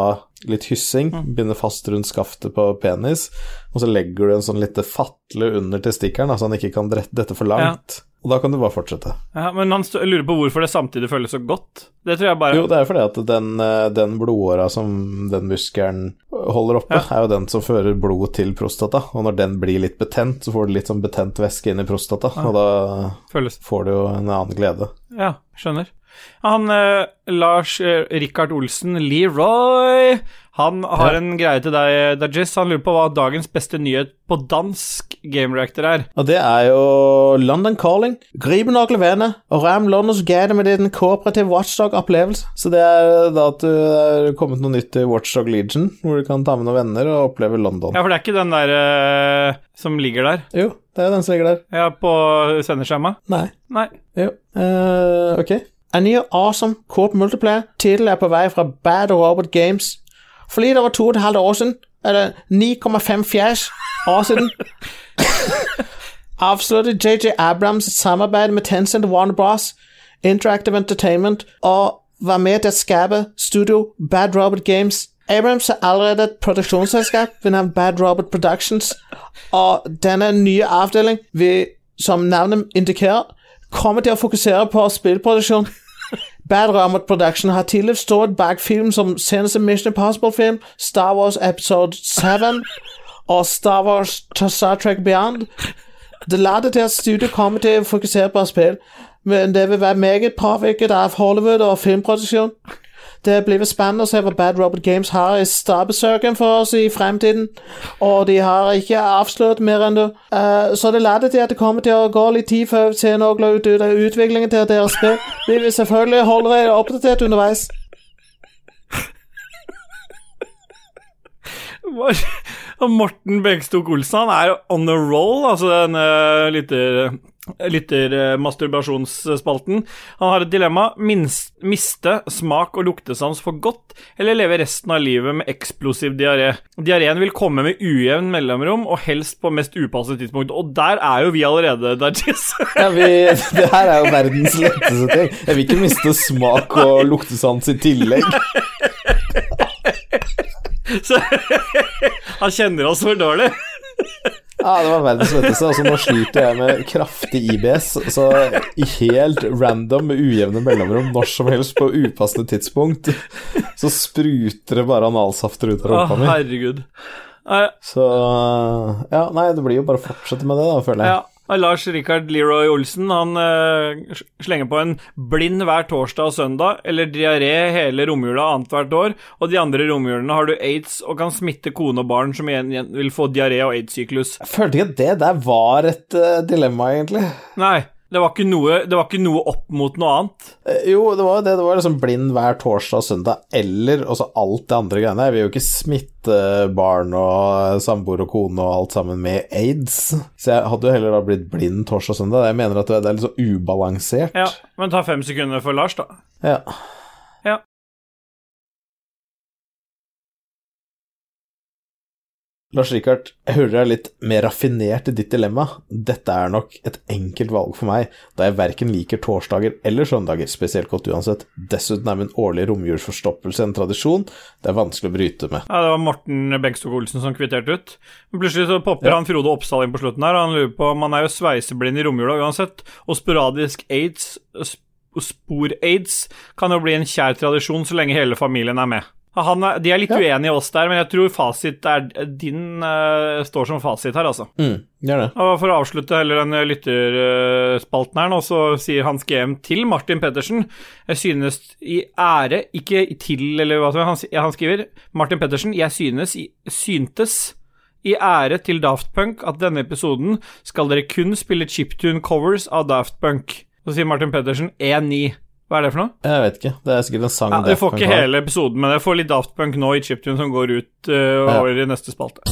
litt hyssing, Mm. binde fast rundt skaftet på penis, og så legger du en sånn lite fatle under testikkelen, så han ikke kan dette for langt. Og da kan du bare fortsette. ja, men han lurer på hvorfor det samtidig føles så godt. Det tror jeg bare Jo, det er fordi at den, eh, den blodåra som den muskelen holder oppe, Ja. er jo den som fører blod til prostata, og når den blir litt betent, så får du litt sånn betent væske inn i prostata, og da føles får du jo en annen glede. Ja, skjønner. Han eh, Lars eh, Rikard Olsen, Leroy Han har en greie til deg, Dajis. Han lurer på hva dagens beste nyhet på dansk game reactor er. Og det er jo London Calling. Griben og Glevene. og ram Londons Gade med din kooperative watchdog-opplevelse. Så det er da at du er kommet noe nytt til Watchdog Legion, hvor du kan ta med noen venner og oppleve London. Ja, for det er ikke den der uh, som ligger der Jo, det er den som ligger der. Ja, på sendeskjema? Nei. Nei. Jo. Uh, ok. A new awesome coop multiplayer. Tittelen er på vei fra Bad Robot Games. For det var to og et halvt år siden, eller 9,5 fjers år siden, avsluttet JJ Abrams et samarbeid med Tencent Warner Bros. Interactive Entertainment og var med til å skape studio Bad Robot Games. Abrams har allerede et produksjonsselskap ved navn Bad Robot Productions, og denne nye avdeling som navnet indikerer, komme til å fokusere på spillproduksjon. Bad Robot Production har tidligere stått bak film som seneste Mission Impossible-film, Star Wars Episode 7 og Star Wars to Star Trek Beyond. Det later til at studiet kommer til å fokusere på spill, men det vil være meget påvirket av Hollywood og filmproduksjon. Det blir spennende å se hva Bad Robert Games har i stabesøken for oss i fremtiden, og de har ikke avslørt mer enn det. Eh, så det later til at det kommer til å gå litt tid før vi ser noe ut av utviklingen til deres spill. Vi vil selvfølgelig holde dere oppdatert underveis. Morten Bengstok Olsen han er on a roll, altså den uh, lytter, lyttermasturbasjonsspalten. Han har et dilemma. Minst, miste smak- og luktesans for godt, eller leve resten av livet med eksplosiv diaré. Diareen vil komme med ujevn mellomrom, og helst på mest upassende tidspunkt. Og der er jo vi allerede, Dajis. Ja, vi, det her er jo verdens letteste ting. Jeg vil ikke miste smak og luktesans i tillegg. Så han kjenner oss for dårlig. Ja, det var verdens letteste. Altså, nå sliter jeg med kraftig IBS, så helt random med ujevne mellomrom når som helst på upassende tidspunkt, så spruter det bare analsafter ut av rumpa mi. herregud. Så ja, nei, det blir jo bare å fortsette med det, da, føler jeg. Ja, Lars Rikard Leroy Olsen han uh, slenger på en blind hver torsdag og søndag, eller diaré hele romjula annethvert år, og de andre romjulene har du aids og kan smitte kone og barn som igjen, igjen vil få diaré og aids-syklus. Jeg følte ikke at det der var et uh, dilemma, egentlig. Nei, det var, noe, det var ikke noe opp mot noe annet. Eh, Jo, det var det. Det var liksom blind hver torsdag og søndag, eller også alt det andre greiene. Jeg vil jo ikke smitte barn og samboer og kone og alt sammen med aids. Så jeg hadde jo heller da blitt blind torsdag og søndag. Jeg mener at det er litt så ubalansert. Ja, men ta fem sekunder for Lars, da. Ja. Lars Rikard, jeg hører deg litt mer raffinert i ditt dilemma. Dette er nok et enkelt valg for meg, da jeg verken liker torsdager eller søndager spesielt godt uansett. Dessuten er min årlige romjulsforstoppelse en tradisjon det er vanskelig å bryte med. Ja, Det var Morten Bengstok Olsen som kvitterte ut. Men plutselig så popper Ja. han Frode Oppsal inn på slutten her. og Han lurer på om han er jo sveiseblind i romjula uansett, og sporadisk aids, sp- spor-aids, kan jo bli en kjær tradisjon så lenge hele familien er med. Han er, de er litt Ja. uenige oss der, men jeg tror fasit er din uh, står som fasit her, altså. Mm, gjør det. Og For å avslutte heller den lytterspalten her nå, så sier Hans GM til Martin Pettersen Jeg synes i ære, ikke til, eller hva som helst. han, han skriver Martin Pettersen, jeg synes i, syntes i ære til Daft Punk at denne episoden skal dere kun spille chiptune-covers av Daft Punk. Så sier Martin Pettersen 1-9. Hva er det for noe? Jeg vet ikke, det er sikkert en sang Ja, du får ikke hele episoden, men jeg får litt Daft Punk nå i chiptune som går ut uh, Ja. i neste spalte.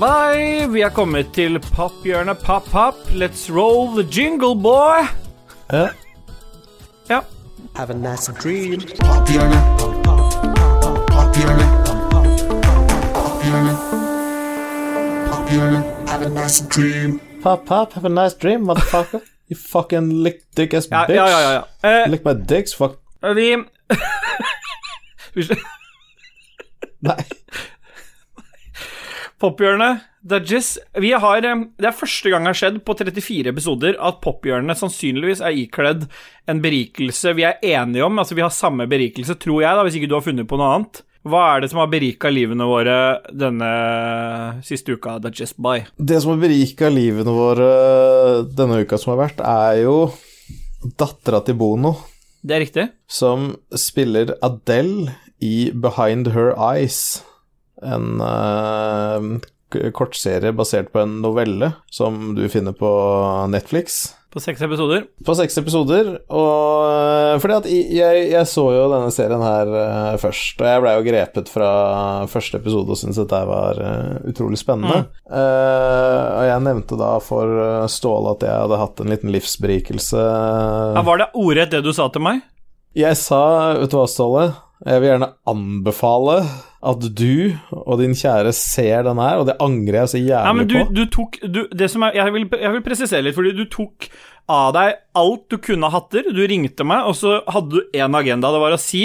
Bye! Vi er kommet til pophjørnet pop-pop. Let's roll the jingle, boy! Ja. Ja. Have a nice dream. Pophjørnet. Pophjørnet. Have a nice dream. Pop, pop, have a nice dream, motherfucker. You fucking lick dick ass Ja, bitch. ja, ja. ja, ja. Uh, Lick my dicks, fuck vi Nei. Pophjørnet, eh, Det er første gang det har skjedd på 34 episoder at pophjørnet sannsynligvis er ikledd en berikelse vi er enige om. Altså, vi har samme berikelse, tror jeg, da, hvis ikke du har funnet på noe annet. Hva er det som har berika livene våre denne siste uka, Dudges By? Det som har berika livene våre denne uka som har vært, er jo dattera til Bono, Det er riktig? som spiller Adele i Behind Her Eyes. En uh, kortserie basert på en novelle som du finner på Netflix. På seks episoder. På seks episoder, og øh, fordi at jeg, jeg så jo denne serien her øh, først, og jeg blei jo grepet fra første episode og syntes dette var utrolig spennende. Eh, og jeg nevnte da for Ståle at jeg hadde hatt en liten livsberikelse. Ja, var det ordrett det du sa til meg? Jeg sa, vet du hva, Ståle, jeg vil gjerne anbefale at du og din kjære ser den her, og det angrer jeg så jævlig Ja, men du, på. du tok du, Det som er jeg vil, jeg vil presisere litt, fordi du tok av deg alt du kunne av hatter. Du ringte meg, og så hadde du én agenda. Det var å si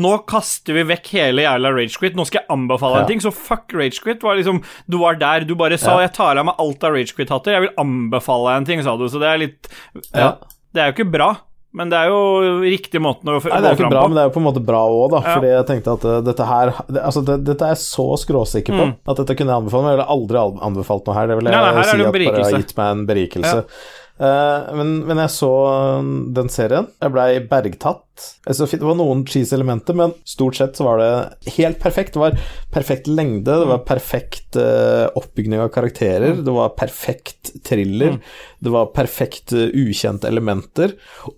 Nå kaster vi vekk hele jævla Ragequit. Nå skal jeg anbefale Ja. en ting. Så fuck Ragequit. Var liksom, du var der. Du bare sa Ja. 'Jeg tar av meg alt av Ragequit-hatter. Jeg vil anbefale en ting', sa du. Så det er litt Ja. Ja. Det er jo ikke bra, men det er jo riktig måten å f- Nei, det er ikke bra, på. men det er jo på en måte bra òg, da. Ja. Fordi jeg tenkte at uh, dette her Altså, det, dette er jeg så skråsikker på Mm. at dette kunne jeg anbefale, men jeg ville aldri anbefalt noe her. Det vil jeg Nei, si at bare har gitt meg en berikelse. Eh, men, men jeg så um, den serien. Jeg blei bergtatt Det var noen cheese-elementer, men stort sett så var det helt perfekt. Det var perfekt lengde, det var perfekt eh, oppbygning av karakterer, det var perfekt thriller, det var perfekt eh, ukjente elementer,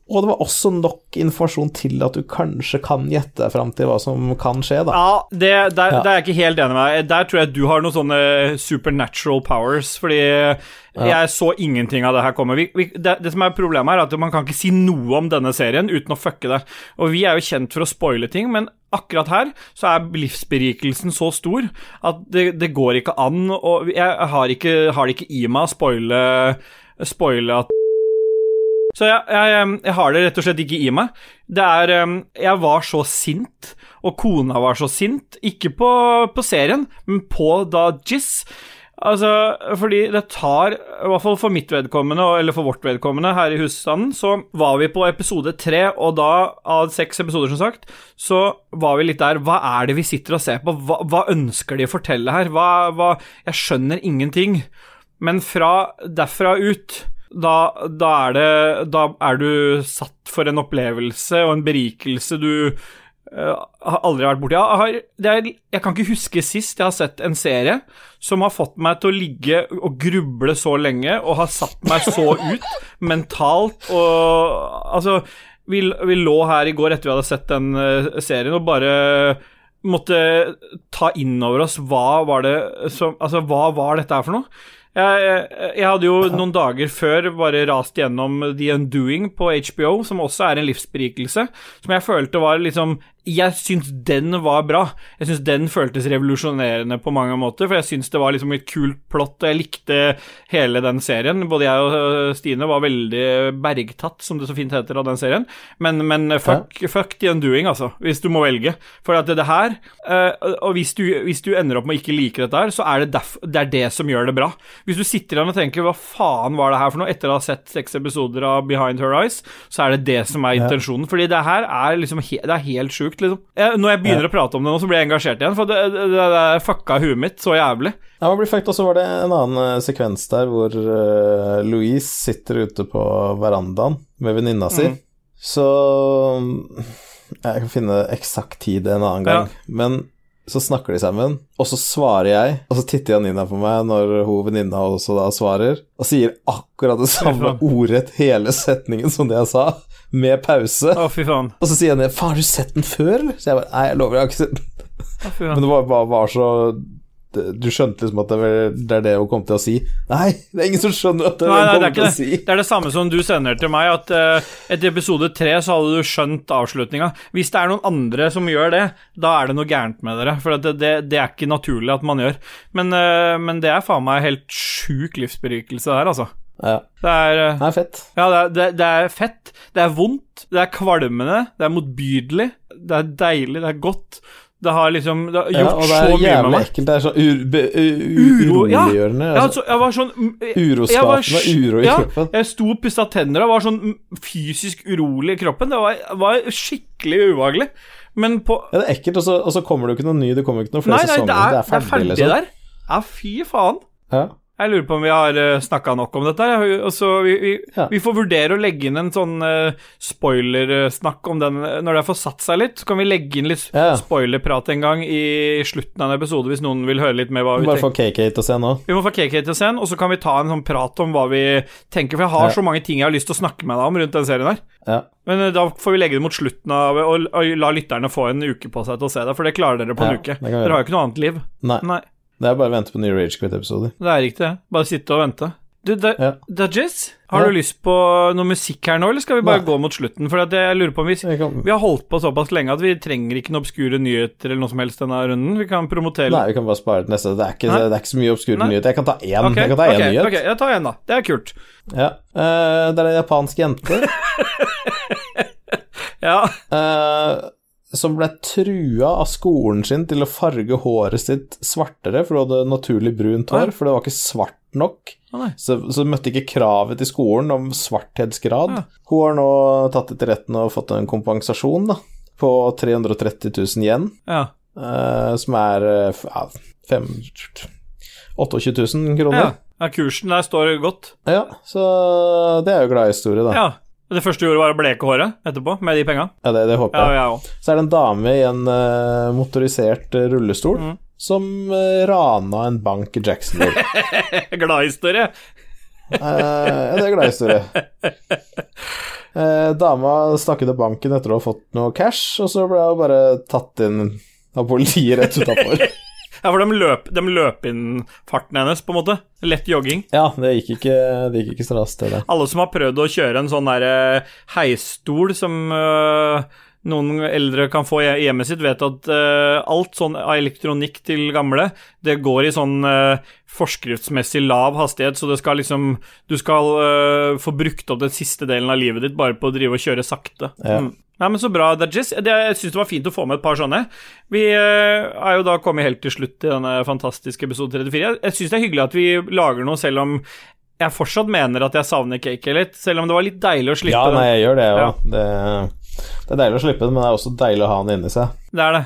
og det var også nok informasjon til at du kanskje kan gjette deg fram til hva som kan skje, da. Ja, det, der, Ja. der er jeg ikke helt enig med deg. Der tror jeg du har noen sånne supernatural powers, fordi jeg så ingenting av det her komme. Vi, vi, det, det som er problemet her, er at man kan ikke si noe om denne serien uten å fucke det. Og vi er jo kjent for å spoile ting, men akkurat her så er livsberikelsen så stor at det, det går ikke an Og Jeg har, ikke, har det ikke i meg å spoile, spoile at så jeg, jeg, jeg har det rett og slett ikke i meg. Det er Jeg var så sint, og kona var så sint. Ikke på, på serien, men på da Jizz. Altså, fordi det tar, i hvert fall for mitt vedkommende, eller for vårt vedkommende her i husstanden, så var vi på episode tre, og da, av seks episoder, som sagt, så var vi litt der Hva er det vi sitter og ser på? Hva, hva ønsker de å fortelle her? Hva, hva Jeg skjønner ingenting. Men fra derfra ut da, da, er det, da er du satt for en opplevelse og en berikelse du eh, har aldri vært borti. Jeg, har, det er, jeg kan ikke huske sist jeg har sett en serie som har fått meg til å ligge og gruble så lenge og har satt meg så ut mentalt og Altså, vi, vi lå her i går etter vi hadde sett den eh, serien og bare måtte ta inn over oss hva var det som Altså, hva var dette her for noe? Jeg, jeg, jeg hadde jo noen dager før bare rast gjennom The Undoing på HBO, som også er en livsberikelse, som jeg følte var liksom Jeg syns den var bra. Jeg syns den føltes revolusjonerende på mange måter, for jeg syns det var liksom et kult plott, og jeg likte hele den serien. Både jeg og øh, Stine var veldig bergtatt, som det så fint heter, av den serien. Men, men fuck, fuck The Undoing, altså, hvis du må velge. For at det, det her øh, Og hvis du, hvis du ender opp med å ikke like dette her, så er det, derf, det er det som gjør det bra. Hvis du sitter igjen og tenker 'hva faen var det her for noe', etter å ha sett seks episoder av Behind Her Eyes, så er det det som er intensjonen. Fordi det her er liksom Det er helt sjukt, liksom. Jeg, når jeg begynner å prate om det nå, så blir jeg engasjert igjen, for det, det, det, det fucka huet mitt så jævlig. Ja, man blir fucked, og så var det en annen eh, sekvens der hvor uh, Louise sitter ute på verandaen med venninna si. Så mm, Jeg kan finne eksakt tid en annen gang. Men så snakker de sammen, og så svarer jeg, og så titter Janina på meg når hun venninna også da svarer, og sier akkurat det samme faen. ordrett hele setningen som det jeg sa, med pause. Å, fy faen. Og så sier Janina 'Faen, har du sett den før?' eller? Så jeg bare 'Nei, jeg lover, jeg har ikke sett den'. Å, fy Men det var, var, var så Du skjønte liksom at det, er det hun kom til å si. Nei, det er ingen som skjønner at det er Nei, det nei, det hun kom til å si. Det er det samme som du sender til meg, at uh, etter episode tre så hadde du skjønt avslutninga. Hvis det er noen andre som gjør det, da er det noe gærent med dere. For at det, det, det er ikke naturlig at man gjør. Men, uh, men det er faen meg helt sjuk livsberikelse der, altså. Ja, Det er uh, det er fett. Ja, det er, det, det er fett, det er vondt, det er kvalmende, det er motbydelig, det er deilig, det er godt. Det har liksom Det har Ja, gjort det så er mye med meg. ekkelt. Det er så ur, be, u, ja. uroliggjørende. Ja, altså, altså, jeg var sånn Uroskapende uro i ja, kroppen. Jeg sto og pussa tenner og var sånn fysisk urolig i kroppen. Det var, var skikkelig ubehagelig. Men på Ja, det er ekkelt, og så, kommer det jo ikke noe ny, det kommer ikke noen flere Nei, nei, sesonger. det er, det er ferdig, liksom. der. Ja, fy faen. Ja. Jeg lurer på om vi har uh, snakka nok om dette. her, vi, vi, Ja. vi får vurdere å legge inn en sånn uh, spoilersnakk om den eh, når det har fått satt seg litt. Så kan vi legge inn litt Ja. spoilerprat en gang i slutten av en episode, hvis noen vil høre litt mer hva vi Bare tenker. få KK til å se nå. Vi må få KK til å se den, og så kan vi ta en sånn prat om hva vi tenker. For jeg har Ja. så mange ting jeg har lyst til å snakke med deg om rundt den serien her. Ja. Men eh, da får vi legge det mot slutten av og, la lytterne få en uke på seg til å se det, for det klarer dere på en Ja, uke. vi Dere har jo ikke noe annet liv. Nei, Nei, det er bare å vente på nye Ragequit-episoder. det er riktig, det. Bare sitte og vente. Du, da, Ja. Dajis, har Ja. du lyst på noe musikk her nå, eller skal vi bare Nei. gå mot slutten? For at jeg lurer på om vi kan, Vi har holdt på såpass lenge at vi trenger ikke noen obskure nyheter eller noe som helst denne runden. Vi kan promotere nei, vi kan bare spare til neste. Det er ikke, det er ikke så mye obskure Nei. nyheter. Jeg kan ta én. okay. Jeg kan ta én okay. nyhet. ok, jeg tar én, da. Det er kult. Ja. Uh, det er en japansk jente Ja. eh, som ble trua av skolen sin til å farge håret sitt svartere, for hun hadde naturlig brunt hår, for det var ikke svart nok. Så, så møtte ikke kravet til skolen om svarthetsgrad. Ja. Hun har nå tatt det til retten og fått en kompensasjon da, på 330 000 yen, Ja. eh, som er ja, fem, 28 000 kroner. ja. ja. Kursen der står godt. Ja, så det er jo glad historie, da. Ja. Det første du gjorde, var å bleke håret etterpå, med de penga? Ja, det, det håper Ja, jeg. jeg. Så er det en dame i en uh, motorisert eh, rullestol Mm. som uh, rana en bank i Jacksonville. Gladhistorie. uh, ja, det er glad historie. Eh, dama stakk ut av banken etter å ha fått noe cash, og så ble hun bare tatt inn av politiet rett utafor. Ja, for de løp, de løp inn farten hennes, på en måte. Lett jogging. ja, det gikk ikke, det gikk ikke så raskt, det der. Alle som har prøvd å kjøre en sånn der eh, heisstol som eh, noen eldre kan få i hjemmet sitt, vet at uh, alt sånn elektronikk til gamle, det går i sånn uh, forskriftsmessig lav hastighet, så det skal liksom Du skal uh, få brukt opp den siste delen av livet ditt bare på å drive og kjøre sakte. Ja. Mm. Nei, men Så bra, Dajis. Jeg syns det var fint å få med et par sånne. Vi eh, er jo da kommet helt til slutt i denne fantastiske episode 34. Jeg, syns det er hyggelig at vi lager noe, selv om jeg fortsatt mener at jeg savner cake litt. Selv om det var litt deilig å slippe Ja, nei, jeg gjør det Ja. Det, det er deilig å slippe den, men det er også deilig å ha den inni seg. det. Er det.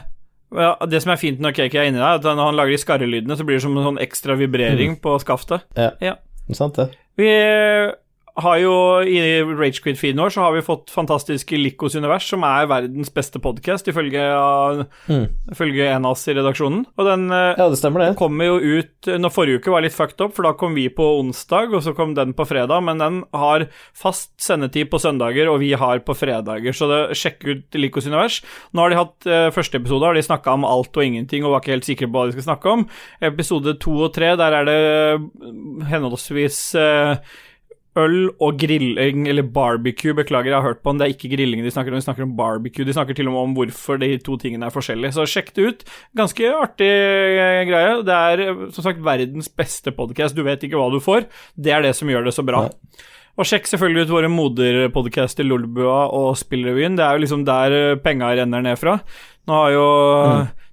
Ja, det som er fint når cake er inni deg, er at når han lager de skarrelydene, så blir det som en sånn ekstra vibrering på skaftet. Ja. Ja. Sant det? Vi har jo i Ragequid-feeden vår så har vi fått fantastiske Likos univers, som er verdens beste podkast, ifølge, Mm. ifølge av oss i redaksjonen. Og den eh, Ja, det stemmer det. kommer jo ut Når forrige uke var litt fucked up, for da kom vi på onsdag, og så kom den på fredag, men den har fast sendetid på søndager, og vi har på fredager, så det, sjekk ut Likos univers. Nå har de hatt eh, første episode, har de snakka om alt og ingenting, og var ikke helt sikre på hva de skal snakke om. Episode to og tre, der er det eh, henholdsvis eh, øl og grilling, eller barbecue, beklager, jeg har hørt på den, det er ikke grilling de snakker om, de snakker om barbecue, de snakker til og med om hvorfor de to tingene er forskjellige, så sjekk det ut. Ganske artig eh, greie. Det er eh, som sagt verdens beste podcast, du vet ikke hva du får, det er det som gjør det så bra. Og sjekk selvfølgelig ut våre moderpodkaster Lolbua og Spillrevyen, det er jo liksom der eh, penga renner ned fra. Nå har jo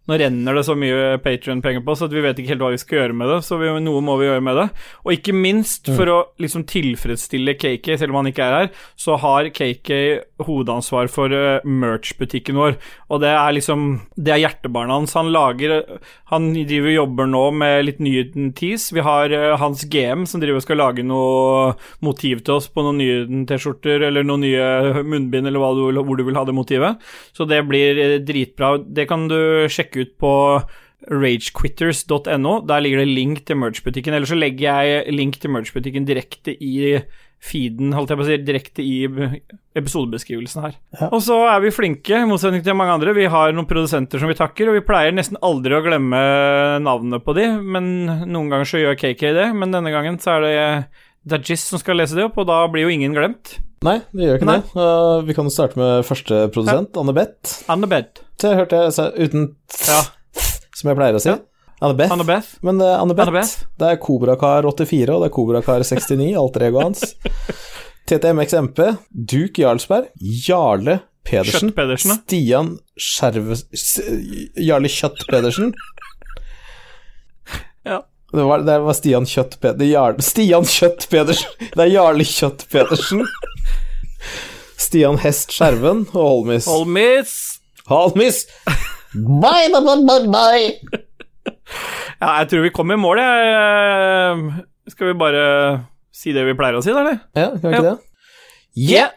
Nå renner det så mye Patrion-penger på, så at vi vet ikke helt hva vi skal gjøre med det. Så vi, noe må vi gjøre med det. Og ikke minst, for å liksom tilfredsstille KK, selv om han ikke er her, så har KK hovedansvar for uh, merch-butikken vår. Og det er liksom Det er hjertebarnet hans. Han lager Han driver og jobber nå med litt nye tees. Vi har uh, Hans GM som driver og skal lage noe motiv til oss på noen nye T-skjorter eller noen nye munnbind eller hva du, hvor du vil ha det motivet. Så det blir eh, dritbra. Det kan du sjekke ut på ragequitters.no. Der ligger det link til merch-butikken. Eller så legger jeg link til merch-butikken direkte i feeden, holdt jeg på å si, direkte i episodebeskrivelsen her. Og så er vi flinke, i motsetning til mange andre. Vi har noen produsenter som vi takker, og vi pleier nesten aldri å glemme navnene på de, men noen ganger så gjør KK det. Men denne gangen så er det Dajis som skal lese det opp, og da blir jo ingen glemt. Nei, det gjør ikke Nei. det. Uh, vi kan jo starte med første produsent, Anne Beth. Anne Beth. Det hørte jeg sa uten Ja, som jeg pleier å si. Ja. Anne Beth. Anne Beth. Men uh, Anne Beth, Anne Beth. det er Kobrakar84, og det er Kobrakar69, alter egoet hans. TTMXMP, Duke Jarlsberg, Jarle Pedersen, Kjøtt-Pedersen. Stian Skjerve... Jarle Kjøtt Pedersen. Ja. Det var, det var Stian Kjøtt Pedersen Stian Kjøtt Pedersen! Det er Jarle Kjøtt Pedersen. Stian Hest Skjerven og Holmis. Holmis. Holmis! Bye, bye, bye, bye, bye. Ja, jeg tror vi kom i mål, jeg. Skal vi bare si det vi pleier å si, da, eller? Ja, kan vi ikke Ja. det? Yeah!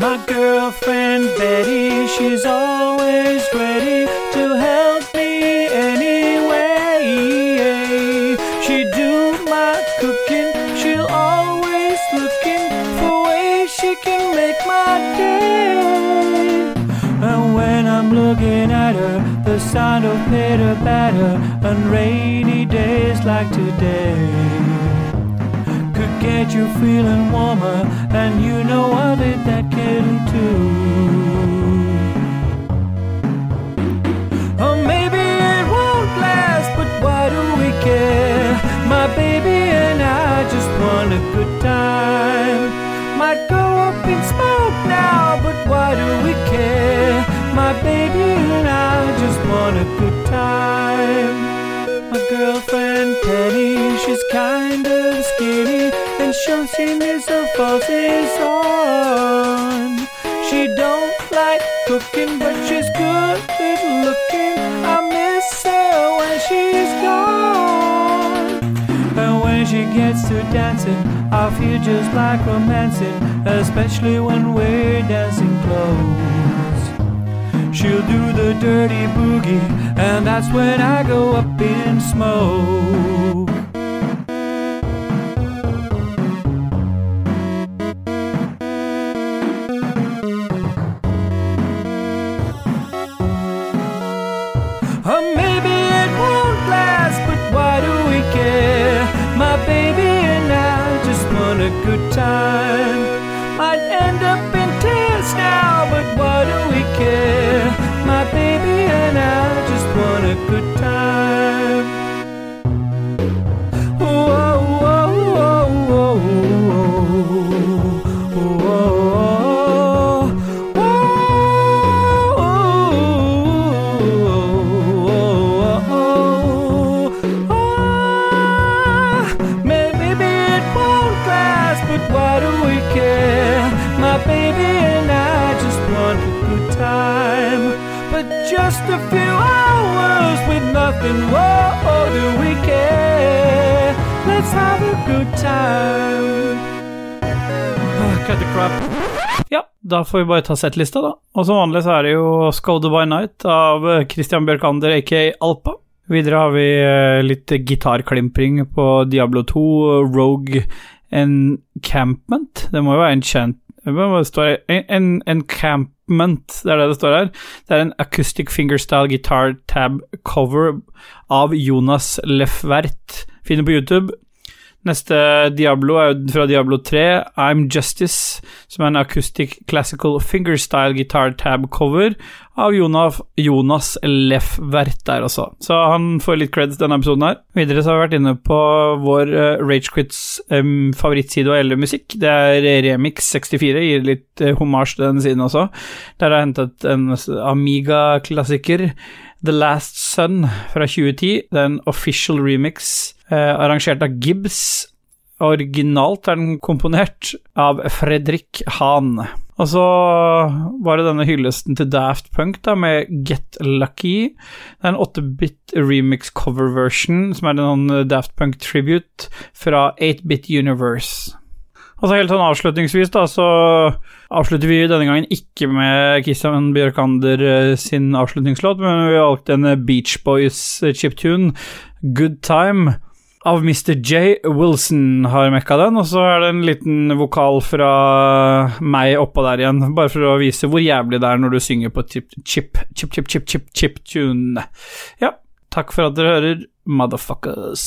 My girlfriend Betty, she's always ready to help me anyway. She do my cooking, she'll always looking for ways she can make my day. And when I'm looking at her, the sound of pitter patter on rainy days like today get you feeling warmer, and you know I did that can too. Or maybe it won't last, but why do we care? My baby and I just want a good time. Might go up in smoke now, but why do we care? My baby and I just want a good time. My girlfriend Penny, she's kind of skinny and shows she needs her falsies on. She don't like cooking, but she's good at looking. I miss her when she's gone. And when she gets to dancing, I feel just like romancing, especially when we're dancing close. She'll do the dirty boogie, and that's when I go up in smoke. Good time. Cut crap. Ja, da får vi bare ta settlista, da. Og som vanlig så er det jo Skoda by Night av eh, Christian Bjørkander, aka Alpa. Videre har vi eh, litt gitarklimpring på Diablo 2, Rogue Encampment. Det må jo være enchant... Hva står det? En, encampment, det er det det står her. Det er en acoustic fingerstyle guitar tab cover av Jonas Lefvert. Finner på YouTube. Neste Diablo er jo fra Diablo 3, I'm Justice, som er en acoustic classical fingerstyle guitar tab cover av Jonas, Jonas Lefvert der også. Så han får litt creds denne episoden her. Videre så har vi vært inne på vår uh, Ragequits um, favorittside og musikk. Det er Remix64, gir litt uh, hommage til den siden også. Der har jeg hentet en Amiga-klassiker. The Last Sun fra 2010. Det er en official remix arrangert av Gibbs. Originalt er den komponert av Fredrik Hahn. Og så var det denne hyllesten til Daft Punk da, med Get Lucky. Det er en 8-bit remix cover version, som er en sånn Daft Punk tribute fra 8-bit Universe. Og så helt sånn avslutningsvis, da, så avslutter vi denne gangen ikke med Christian Bjørkander eh, sin avslutningslåt, men vi har valgt en Beach Boys chiptune, Good Time, av Mr. J. Wilson har mekka den, og så er det en liten vokal fra meg oppå der igjen, bare for å vise hvor jævlig det er når du synger på chip, chip, chip, chip, chip, chip, chip tune. Ja, takk for at dere hører, motherfuckers.